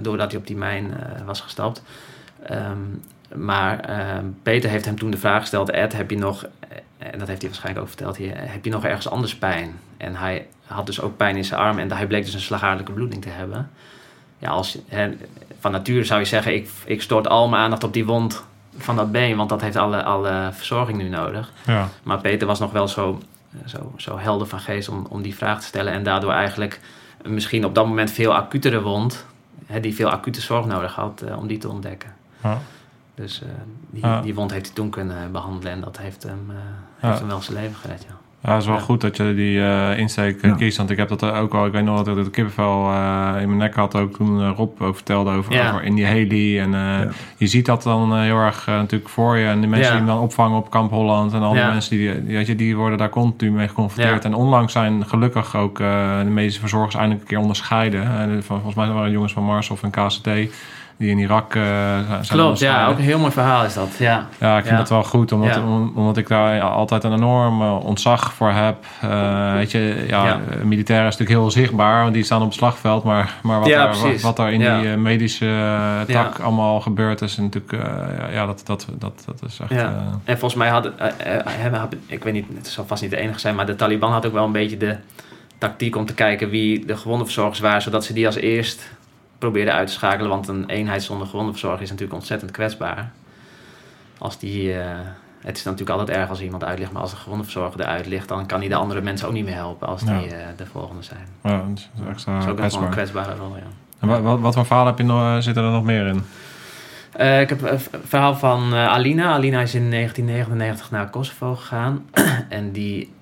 Speaker 2: doordat hij op die mijn was gestapt. Ehm, maar ehm, Peter heeft hem toen de vraag gesteld: Ed, heb je nog, en dat heeft hij waarschijnlijk ook verteld hier, heb je nog ergens anders pijn? En hij had dus ook pijn in zijn arm en hij bleek dus een slagaardelijke bloeding te hebben. Ja, als, hè, van nature zou je zeggen: ik, ik stort al mijn aandacht op die wond van dat been, want dat heeft alle, alle verzorging nu nodig.
Speaker 3: ja.
Speaker 2: Maar Peter was nog wel zo, zo, zo helder van geest om, om die vraag te stellen. En daardoor eigenlijk misschien op dat moment veel acutere wond, hè, die veel acute zorg nodig had, eh, om die te ontdekken.
Speaker 3: Ja.
Speaker 2: Dus eh, die,
Speaker 3: Ja.
Speaker 2: die wond heeft hij toen kunnen behandelen en dat heeft hem, eh, heeft hem wel zijn leven gered. Ja.
Speaker 3: Ja, het is wel
Speaker 2: Ja.
Speaker 3: goed dat je die eh, insteek eh,
Speaker 4: Ja.
Speaker 3: kiest. Want ik heb dat ook al, ik weet nog dat ik het kippenvel eh, in mijn nek had. Ook toen Rob ook vertelde over,
Speaker 2: Ja.
Speaker 3: over in die heli. En eh,
Speaker 4: Ja.
Speaker 3: je ziet dat dan heel erg natuurlijk voor je. En de mensen
Speaker 2: Ja.
Speaker 3: die hem dan opvangen op Kamp Holland. En al die
Speaker 2: Ja.
Speaker 3: mensen die, die, weet je, die worden daar continu mee geconfronteerd.
Speaker 2: Ja.
Speaker 3: En onlangs zijn gelukkig ook eh, de medische verzorgers eindelijk een keer onderscheiden. Van, volgens mij waren het jongens van Mars of een KCT. Die in Irak eh, zijn
Speaker 2: Klopt, ja, ook een heel mooi verhaal is dat. Ja,
Speaker 3: Ja, ik vind
Speaker 2: Ja.
Speaker 3: dat wel goed, omdat,
Speaker 2: Ja.
Speaker 3: omdat ik daar altijd een enorm eh, ontzag voor heb. Eh, weet je, ja, militairen is natuurlijk heel zichtbaar, want die staan op het slagveld. Maar, maar wat, daar, wat, wat daar in die medische tak allemaal gebeurd is, natuurlijk, ja, dat, dat, dat, dat is echt...
Speaker 2: Ja. En volgens mij hadden, ik weet niet, het zal vast niet de enige zijn, maar de Taliban had ook wel een beetje de tactiek om te kijken wie de gewondenverzorgers waren, zodat ze die als eerst probeerden uit te schakelen. Want een eenheid zonder gewondenverzorger is natuurlijk ontzettend kwetsbaar. Als die, eh, het is natuurlijk altijd erg als iemand uit ligt, maar als de gewondenverzorger eruit ligt, dan kan hij de andere mensen ook niet meer helpen als die eh, de volgende zijn.
Speaker 3: ja, dat is extra
Speaker 2: dat is ook
Speaker 3: kwetsbaar.
Speaker 2: een kwetsbare rol, ja.
Speaker 3: En wat, wat, wat voor verhaal heb je nog, eh, zit er nog meer in?
Speaker 2: Ik heb een verhaal van Alina. Alina is in 1999 naar Kosovo gegaan. [CLEARS THROAT] en die,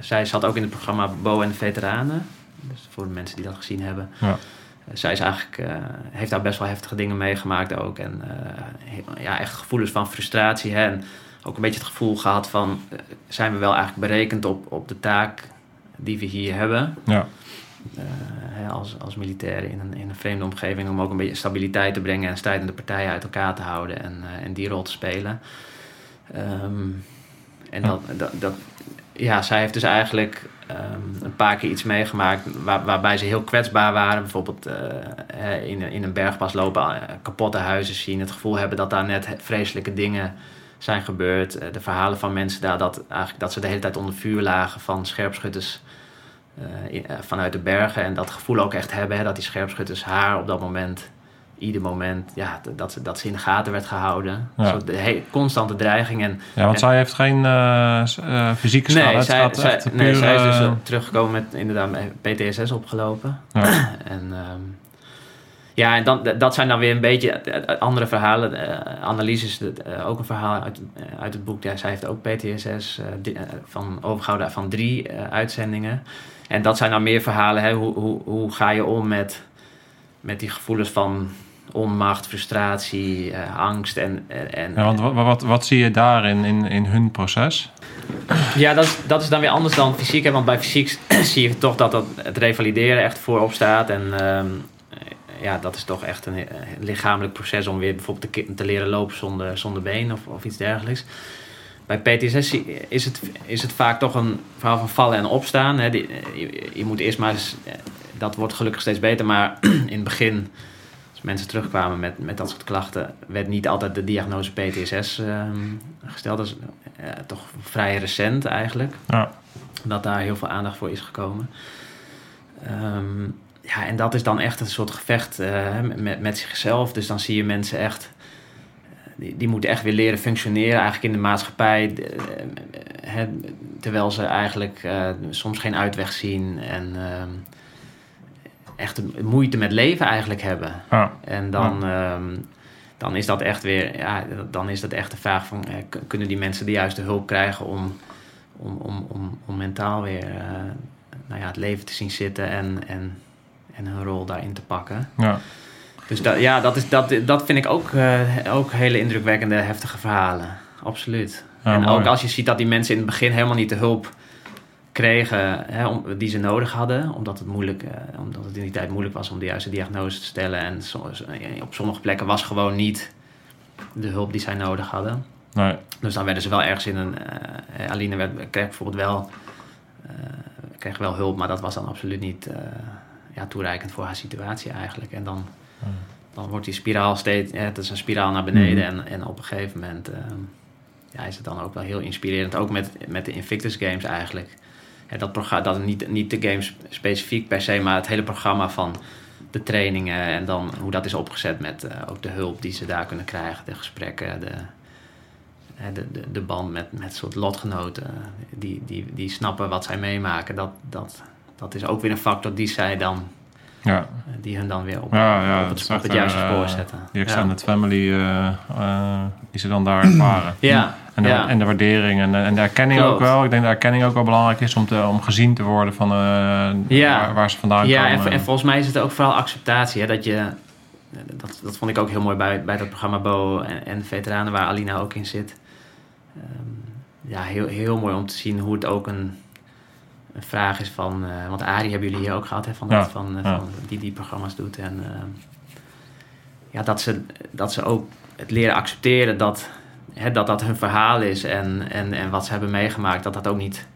Speaker 2: zij zat ook in het programma Bo en de Veteranen. Dus voor de mensen die dat gezien hebben.
Speaker 3: Ja.
Speaker 2: Zij is eigenlijk, eh, heeft daar best wel heftige dingen meegemaakt ook. En eh, ja, echt gevoelens van frustratie. Hè? En ook een beetje het gevoel gehad van... eh, zijn we wel eigenlijk berekend op, op de taak die we hier hebben?
Speaker 3: Ja,
Speaker 2: als, als militair in een, in een vreemde omgeving om ook een beetje stabiliteit te brengen en strijdende partijen uit elkaar te houden en, en die rol te spelen. Ehm, en
Speaker 3: Ja.
Speaker 2: dat, dat, dat, ja, zij heeft dus eigenlijk ehm, een paar keer iets meegemaakt waar, waarbij ze heel kwetsbaar waren. Bijvoorbeeld eh, in, in een bergpas lopen, eh, kapotte huizen zien, het gevoel hebben dat daar net vreselijke dingen zijn gebeurd. Eh, de verhalen van mensen daar, dat, eigenlijk, dat ze de hele tijd onder vuur lagen van scherpschutters vanuit de bergen. En dat gevoel ook echt hebben, hè, dat die scherpschutters haar op dat moment, ieder moment, ja, dat, ze- dat ze in de gaten werd gehouden.
Speaker 3: Ja.
Speaker 2: Zo de constante dreiging. En,
Speaker 3: ja want
Speaker 2: En-
Speaker 3: zij heeft geen eh, fysieke schade.
Speaker 2: nee, zij, nee,
Speaker 3: puur,
Speaker 2: zij is dus
Speaker 3: eh,
Speaker 2: teruggekomen met inderdaad PTSS opgelopen.
Speaker 3: ja. [CLEARS THROAT]
Speaker 2: En ehm, ja, en dan, dat zijn dan weer een beetje andere verhalen. Annelies is het, eh, ook een verhaal uit, uit het boek. Ja, zij heeft ook PTSS van overgehouden van drie uitzendingen. En dat zijn dan meer verhalen. Hè? Hoe, hoe, hoe ga je om met, met die gevoelens van onmacht, frustratie, eh, angst en... en,
Speaker 3: Ja, want wat, wat, wat zie je daarin in, in hun proces?
Speaker 2: Ja, dat, is- dat is dan weer anders dan fysiek. Hè? Want bij fysiek [CLEARS THROAT] zie je toch dat, dat het revalideren echt voorop staat. En ehm, ja, dat is toch echt een, eh, lichamelijk proces om weer bijvoorbeeld te, te leren lopen zonder, zonder been of, of iets dergelijks. Bij PTSS is het, is het vaak toch een verhaal van vallen en opstaan. Hè? Die- je, je moet eerst maar eens, eh, dat wordt gelukkig steeds beter, maar [CLEARS THROAT] in het begin, als mensen terugkwamen met, met dat soort klachten, werd niet altijd de diagnose PTSS ehm, gesteld. Dat is eh, toch vrij recent eigenlijk
Speaker 3: Ja,
Speaker 2: dat daar heel veel aandacht voor is gekomen. Ehm, ja, en dat is dan echt een soort gevecht eh, met, met zichzelf. Dus dan zie je mensen echt, eh, die, die moeten echt weer leren functioneren eigenlijk in de maatschappij. terwijl ze eigenlijk soms geen uitweg zien en ehm, echt moeite met leven eigenlijk hebben. En dan, ehm, dan is dat echt weer, ja, dan is dat echt de vraag van, eh, kunnen die mensen de juiste hulp krijgen om, om, om, om, om mentaal weer eh, nou ja, het leven te zien zitten en, en, en hun rol daarin te pakken.
Speaker 3: ja.
Speaker 2: Dus dat, ja, dat, is, dat, dat vind ik ook, eh, ook hele indrukwekkende, heftige verhalen. absoluut.
Speaker 3: Ja,
Speaker 2: en
Speaker 3: mooi.
Speaker 2: ook als je ziet dat die mensen in het begin helemaal niet de hulp kregen hè, om, die ze nodig hadden, omdat het, moeilijk, eh, omdat het in die tijd moeilijk was om de juiste diagnose te stellen. En eh, op sommige plekken was gewoon niet de hulp die zij nodig hadden.
Speaker 3: Nee.
Speaker 2: Dus dan werden ze wel ergens in een. eh, Aline werd, kreeg bijvoorbeeld wel, eh, kreeg wel hulp, maar dat was dan absoluut niet eh, ja, toereikend voor haar situatie eigenlijk. En dan, dan wordt die spiraal steeds. Ja, het is een spiraal naar beneden. En, en op een gegeven moment eh, ja, is het dan ook wel heel inspirerend. Ook met, met de Invictus Games eigenlijk. Dat programma, dat niet, niet de games specifiek per se, maar het hele programma van de trainingen en dan hoe dat is opgezet met eh, ook de hulp die ze daar kunnen krijgen, de gesprekken, de, de, de, de band met, met soort lotgenoten die, die, die snappen wat zij meemaken. Dat, dat, dat is ook weer een factor die zij dan,
Speaker 3: Ja,
Speaker 2: die hun dan weer op,
Speaker 3: ja, ja
Speaker 2: op het, op juiste
Speaker 3: eh,
Speaker 2: spoor zetten.
Speaker 3: Die
Speaker 2: ja.
Speaker 3: extended family eh, eh, die ze dan daar ervaren.
Speaker 2: Ja,
Speaker 3: En de,
Speaker 2: ja.
Speaker 3: en de waardering en de, en de erkenning
Speaker 2: Klopt.
Speaker 3: ook wel. Ik denk dat de erkenning ook wel belangrijk is om, te, om gezien te worden van eh,
Speaker 2: Ja.
Speaker 3: waar, waar ze vandaan
Speaker 2: Ja,
Speaker 3: komen.
Speaker 2: en, en volgens mij is het ook vooral acceptatie. Hè, dat je, dat, dat vond ik ook heel mooi bij, bij dat programma Bo en, en Veteranen, waar Alina ook in zit. Ehm, ja, heel, heel mooi om te zien hoe het ook een, een vraag is van... eh, want Arie hebben jullie hier ook gehad, hè, van, dat-
Speaker 3: Ja,
Speaker 2: van, eh,
Speaker 3: ja.
Speaker 2: van, die die programma's doet. En ehm, ja, dat ze, dat ze ook het leren accepteren dat hè, dat, dat hun verhaal is... En, en, en wat ze hebben meegemaakt, dat dat ook niet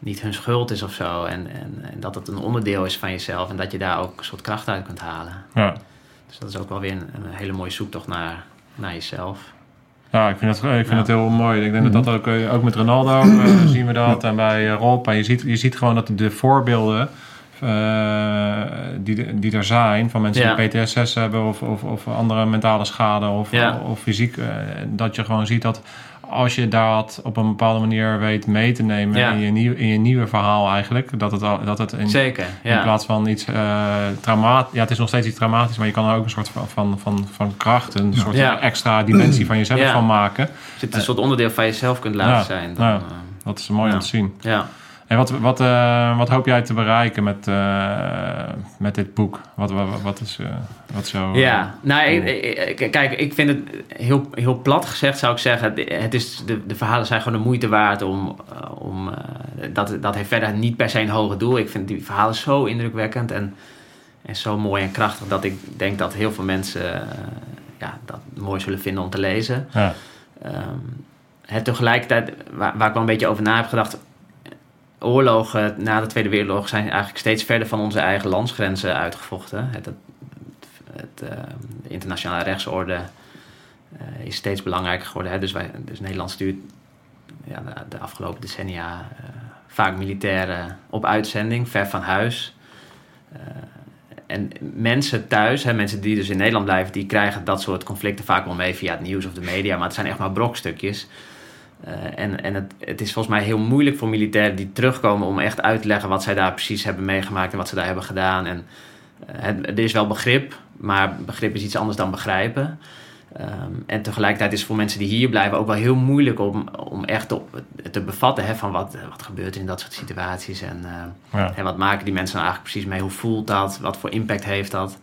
Speaker 2: niet hun schuld is of zo. En, en, en dat het een onderdeel is van jezelf en dat je daar ook een soort kracht uit kunt halen.
Speaker 3: Ja.
Speaker 2: Dus dat is ook wel weer een, een hele mooie zoektocht naar, naar jezelf.
Speaker 3: Ja, ik vind het, ik vind
Speaker 2: Ja.
Speaker 3: heel mooi. Ik denk
Speaker 4: Mhm.
Speaker 3: dat dat ook, eh, ook met Ronaldo eh, [CLEARS THROAT] zien we dat. En bij Rob. En je ziet, je ziet gewoon dat de voorbeelden eh, die, die er zijn... van mensen
Speaker 2: Ja.
Speaker 3: die PTSS hebben of, of, of andere mentale schade of,
Speaker 2: Ja.
Speaker 3: of fysiek... dat je gewoon ziet dat als je dat op een bepaalde manier weet mee te nemen...
Speaker 2: Ja.
Speaker 3: in, je nieuw, in je nieuwe verhaal eigenlijk... dat het, al- dat het in,
Speaker 2: Zeker,
Speaker 3: in plaats van iets uh, traumatisch... Ja, het is nog steeds iets traumatisch... maar je kan er ook een soort van, van, van, van kracht... een soort
Speaker 2: Ja.
Speaker 3: extra dimensie van jezelf
Speaker 2: Ja.
Speaker 3: van maken...
Speaker 2: Als je het een soort onderdeel van jezelf kunt laten
Speaker 3: Ja,
Speaker 2: zijn. Dan,
Speaker 3: ja.
Speaker 2: eh,
Speaker 3: Dat is mooi
Speaker 2: Ja.
Speaker 3: om te zien.
Speaker 2: ja.
Speaker 3: En wat, wat, eh, wat hoop jij te bereiken met, eh, met dit boek? Wat, wat, wat is, eh, wat jouw...
Speaker 2: Ja, nou, ik-
Speaker 3: doel?
Speaker 2: ik- kijk, ik vind het heel, heel plat gezegd, zou ik zeggen. Het is, de, de verhalen zijn gewoon de moeite waard om. om dat, dat heeft verder niet per se een hoger doel. Ik vind die verhalen zo indrukwekkend en, en zo mooi en krachtig dat ik denk dat heel veel mensen ja, dat mooi zullen vinden om te lezen.
Speaker 3: Ja,
Speaker 2: Ehm, het tegelijkertijd, waar, waar ik wel een beetje over na heb gedacht. Oorlogen na de Tweede Wereldoorlog zijn eigenlijk steeds verder van onze eigen landsgrenzen uitgevochten. Het, het, ehm, de internationale rechtsorde eh, is steeds belangrijker geworden. Hè? Dus, wij, dus Nederland stuurt ja, de, afgelopen decennia eh, vaak militairen op uitzending, ver van huis. Eh, en mensen thuis, hè, mensen die dus in Nederland blijven, die krijgen dat soort conflicten vaak wel mee via het nieuws of de media, maar het zijn echt maar brokstukjes. Eh, en en het, het is volgens mij heel moeilijk voor militairen die terugkomen om echt uit te leggen wat zij daar precies hebben meegemaakt en wat ze daar hebben gedaan. En eh, het, er is wel begrip, maar begrip is iets anders dan begrijpen. Ehm, en tegelijkertijd is het voor mensen die hier blijven ook wel heel moeilijk om, om echt op, te bevatten hè, van wat, wat gebeurt in dat soort situaties. En, eh,
Speaker 3: ja.
Speaker 2: en wat maken die mensen nou eigenlijk precies mee? Hoe voelt dat? Wat voor impact heeft dat?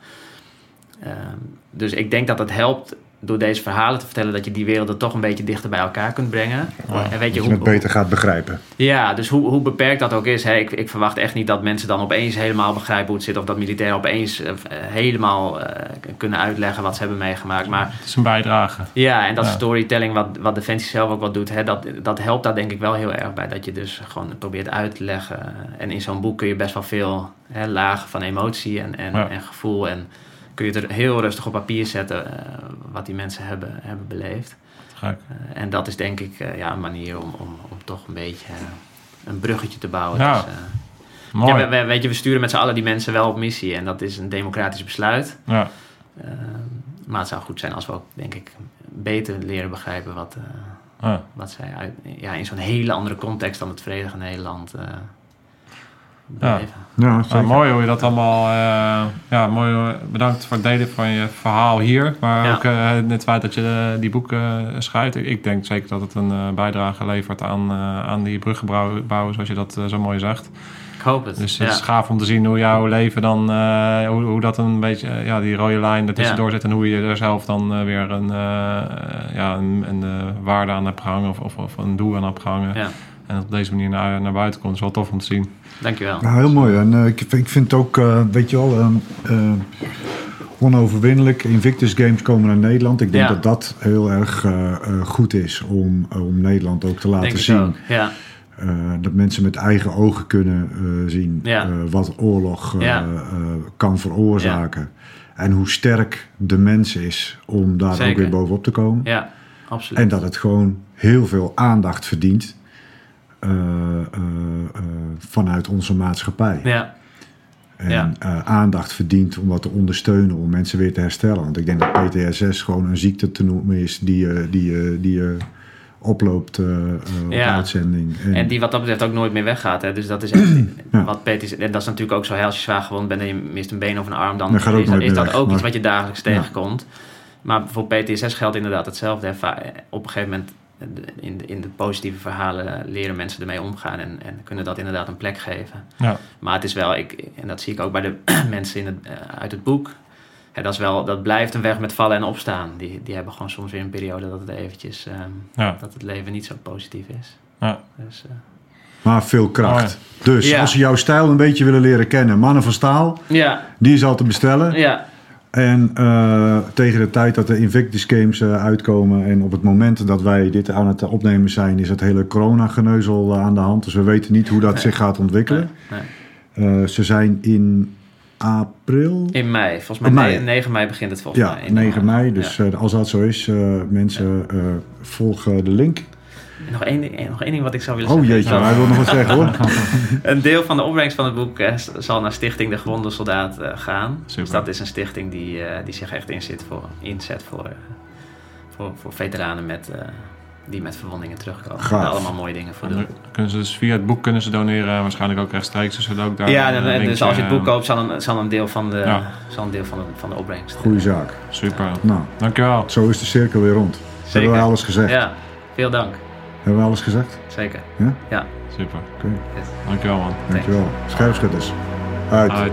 Speaker 2: Ehm, dus ik denk dat het helpt door deze verhalen te vertellen dat je die werelden toch een beetje dichter bij elkaar kunt brengen.
Speaker 3: Ja,
Speaker 2: en weet
Speaker 4: Dat
Speaker 2: je
Speaker 4: je het
Speaker 2: hoe,
Speaker 4: beter gaat begrijpen.
Speaker 2: ja, dus hoe, hoe beperkt dat ook is. Hè? Ik, ik verwacht echt niet dat mensen dan opeens helemaal begrijpen hoe het zit. Of dat militairen opeens eh, helemaal eh, kunnen uitleggen wat ze hebben meegemaakt. Maar
Speaker 3: Het is een bijdrage.
Speaker 2: ja, en dat
Speaker 3: Ja.
Speaker 2: storytelling, wat, wat Defensie zelf ook wat doet, hè, dat, dat helpt daar denk ik wel heel erg bij. Dat je dus gewoon probeert uit te leggen. En in zo'n boek kun je best wel veel hè, lagen van emotie en, en,
Speaker 3: Ja.
Speaker 2: en gevoel. En kun je het er heel rustig op papier zetten eh, wat die mensen hebben, hebben beleefd.
Speaker 3: Gek.
Speaker 2: Eh, en dat is denk ik eh, ja, een manier om, om, om toch een beetje een bruggetje te bouwen.
Speaker 3: Ja. Mooi.
Speaker 2: ja, we, we- weet je, we sturen met z'n allen die mensen wel op missie. En dat is een democratisch besluit.
Speaker 3: ja.
Speaker 2: Eh, maar het zou goed zijn als we ook, denk ik, beter leren begrijpen wat,
Speaker 3: Ja.
Speaker 2: wat zij uit, ja, in zo'n hele andere context dan het Verenigde Nederland eh
Speaker 3: Ja.
Speaker 4: Ja, zeker.
Speaker 3: Mooi hoe je dat allemaal... eh, ja, mooi. hoe- Bedankt voor het delen van je verhaal hier. Maar
Speaker 2: Ja.
Speaker 3: ook eh, het feit dat je eh, die boeken schrijft. Ik, ik denk zeker dat het een eh, bijdrage levert aan, eh, aan die bruggenbouwen, zoals je dat eh, zo mooi zegt.
Speaker 2: Ik hoop het.
Speaker 3: Dus het
Speaker 2: ja.
Speaker 3: is gaaf om te zien hoe jouw leven dan, eh, hoe, hoe dat een beetje, eh, ja, die rode lijn er tussendoor zit en hoe je er zelf dan eh, weer een, eh, ja, een, een eh, waarde aan hebt gehangen of, of, of een doel aan hebt gehangen.
Speaker 2: Ja,
Speaker 3: En op deze manier naar, naar buiten komt. Dat is wel tof om te zien.
Speaker 2: Dankjewel.
Speaker 4: Nou, heel mooi. En eh, ik, ik vind het ook, eh, weet je wel, ehm, eh, onoverwinnelijk. Invictus Games komen naar Nederland. Ik denk
Speaker 2: Ja.
Speaker 4: dat dat heel erg goed is om, om Nederland ook te laten
Speaker 2: Denk
Speaker 4: zien.
Speaker 2: ook. Ja,
Speaker 4: dat mensen met eigen ogen kunnen zien
Speaker 2: Ja.
Speaker 4: wat oorlog kan veroorzaken. En hoe sterk de mens is om daar ook weer bovenop te komen.
Speaker 2: ja, absoluut.
Speaker 4: En dat het gewoon heel veel aandacht verdient vanuit onze maatschappij.
Speaker 2: Ja,
Speaker 4: En
Speaker 2: Ja.
Speaker 4: eh, aandacht verdient om wat te ondersteunen, om mensen weer te herstellen. Want ik denk dat PTSS gewoon een ziekte te noemen is die, eh, die, eh, die eh, oploopt eh, eh, op
Speaker 2: Ja.
Speaker 4: uitzending.
Speaker 2: En die wat dat betreft ook nooit meer weggaat. Hè. Dus dat is echt [CLEARS THROAT]
Speaker 4: Ja.
Speaker 2: wat zegt. En dat is natuurlijk ook zo. Als je zwaar gewond bent en je mist een been of een arm, dan
Speaker 4: Dat gaat ook
Speaker 2: is, dat
Speaker 4: weg,
Speaker 2: ook
Speaker 4: maar-
Speaker 2: iets wat je dagelijks tegenkomt. Maar voor PTSS geldt inderdaad hetzelfde. hè. Op een gegeven moment eh, in de, in de positieve verhalen leren mensen ermee omgaan en, en kunnen dat inderdaad een plek geven.
Speaker 3: Ja,
Speaker 2: Maar het is wel, ik, en dat zie ik ook bij de [CLEARS THROAT] mensen in het, eh, uit het boek. Hè, dat, is wel, dat blijft een weg met vallen en opstaan. Die, die hebben gewoon soms weer een periode dat het eventjes, ehm,
Speaker 3: ja,
Speaker 2: dat het leven niet zo positief is.
Speaker 3: ja.
Speaker 2: Dus, eh,
Speaker 4: Maar veel kracht.
Speaker 3: Oh
Speaker 4: Dus
Speaker 2: Ja.
Speaker 4: als ze jouw stijl een beetje willen leren kennen, Mannen van Staal,
Speaker 2: ja,
Speaker 4: die is al te bestellen.
Speaker 2: ja,
Speaker 4: En eh, tegen de tijd dat de Invictus Games eh, uitkomen en op het moment dat wij dit aan het opnemen zijn, is het hele corona-geneuzel eh, aan de hand. Dus we weten niet hoe dat
Speaker 2: Nee.
Speaker 4: zich gaat ontwikkelen.
Speaker 2: nee.
Speaker 4: Ze zijn in april.
Speaker 2: In mei. Volgens mij
Speaker 4: mei.
Speaker 2: ne- 9 mei begint het volgens
Speaker 4: Ja,
Speaker 2: mij. In
Speaker 4: 9
Speaker 2: de-
Speaker 4: mei. Dus
Speaker 2: ja.
Speaker 4: als dat zo is, mensen volgen de link.
Speaker 2: Nog, één, ding- eh, nog één ding wat ik zou willen
Speaker 4: Oh
Speaker 2: zeggen.
Speaker 4: jeetje,
Speaker 2: Dat
Speaker 4: hij wil nog wat zeggen hoor. [LAUGHS]
Speaker 2: Een deel van de opbrengst van het boek eh, zal naar Stichting De Gewonde Soldaat eh, gaan.
Speaker 3: Super.
Speaker 2: Dus dat is een stichting die, eh, die zich echt inzet voor, inzet voor, eh, voor, voor veteranen met, eh, die met verwondingen terugkomen.
Speaker 4: Gaaf.
Speaker 2: Daar allemaal mooie dingen voor
Speaker 3: En
Speaker 2: doen.
Speaker 3: kunnen ze dus via het boek kunnen ze doneren, waarschijnlijk ook rechtstreeks. Dus ook daar
Speaker 2: Ja, en-
Speaker 3: linkje,
Speaker 2: dus als je het boek koopt, zal een, zal een deel van de,
Speaker 3: Ja.
Speaker 2: zal een deel van de, van de opbrengst.
Speaker 4: Goeie zaak.
Speaker 3: Super.
Speaker 4: Nou,
Speaker 3: Dankjewel.
Speaker 4: zo is de cirkel weer rond. Hebben we alles gezegd?
Speaker 2: Ja, veel dank.
Speaker 4: Hebben we alles gezegd?
Speaker 2: Zeker.
Speaker 4: Ja?
Speaker 2: Ja.
Speaker 3: Super.
Speaker 4: Oké,
Speaker 2: Yes.
Speaker 3: Dankjewel man.
Speaker 4: dankjewel. Scherpschutters. Uit.
Speaker 3: Uit.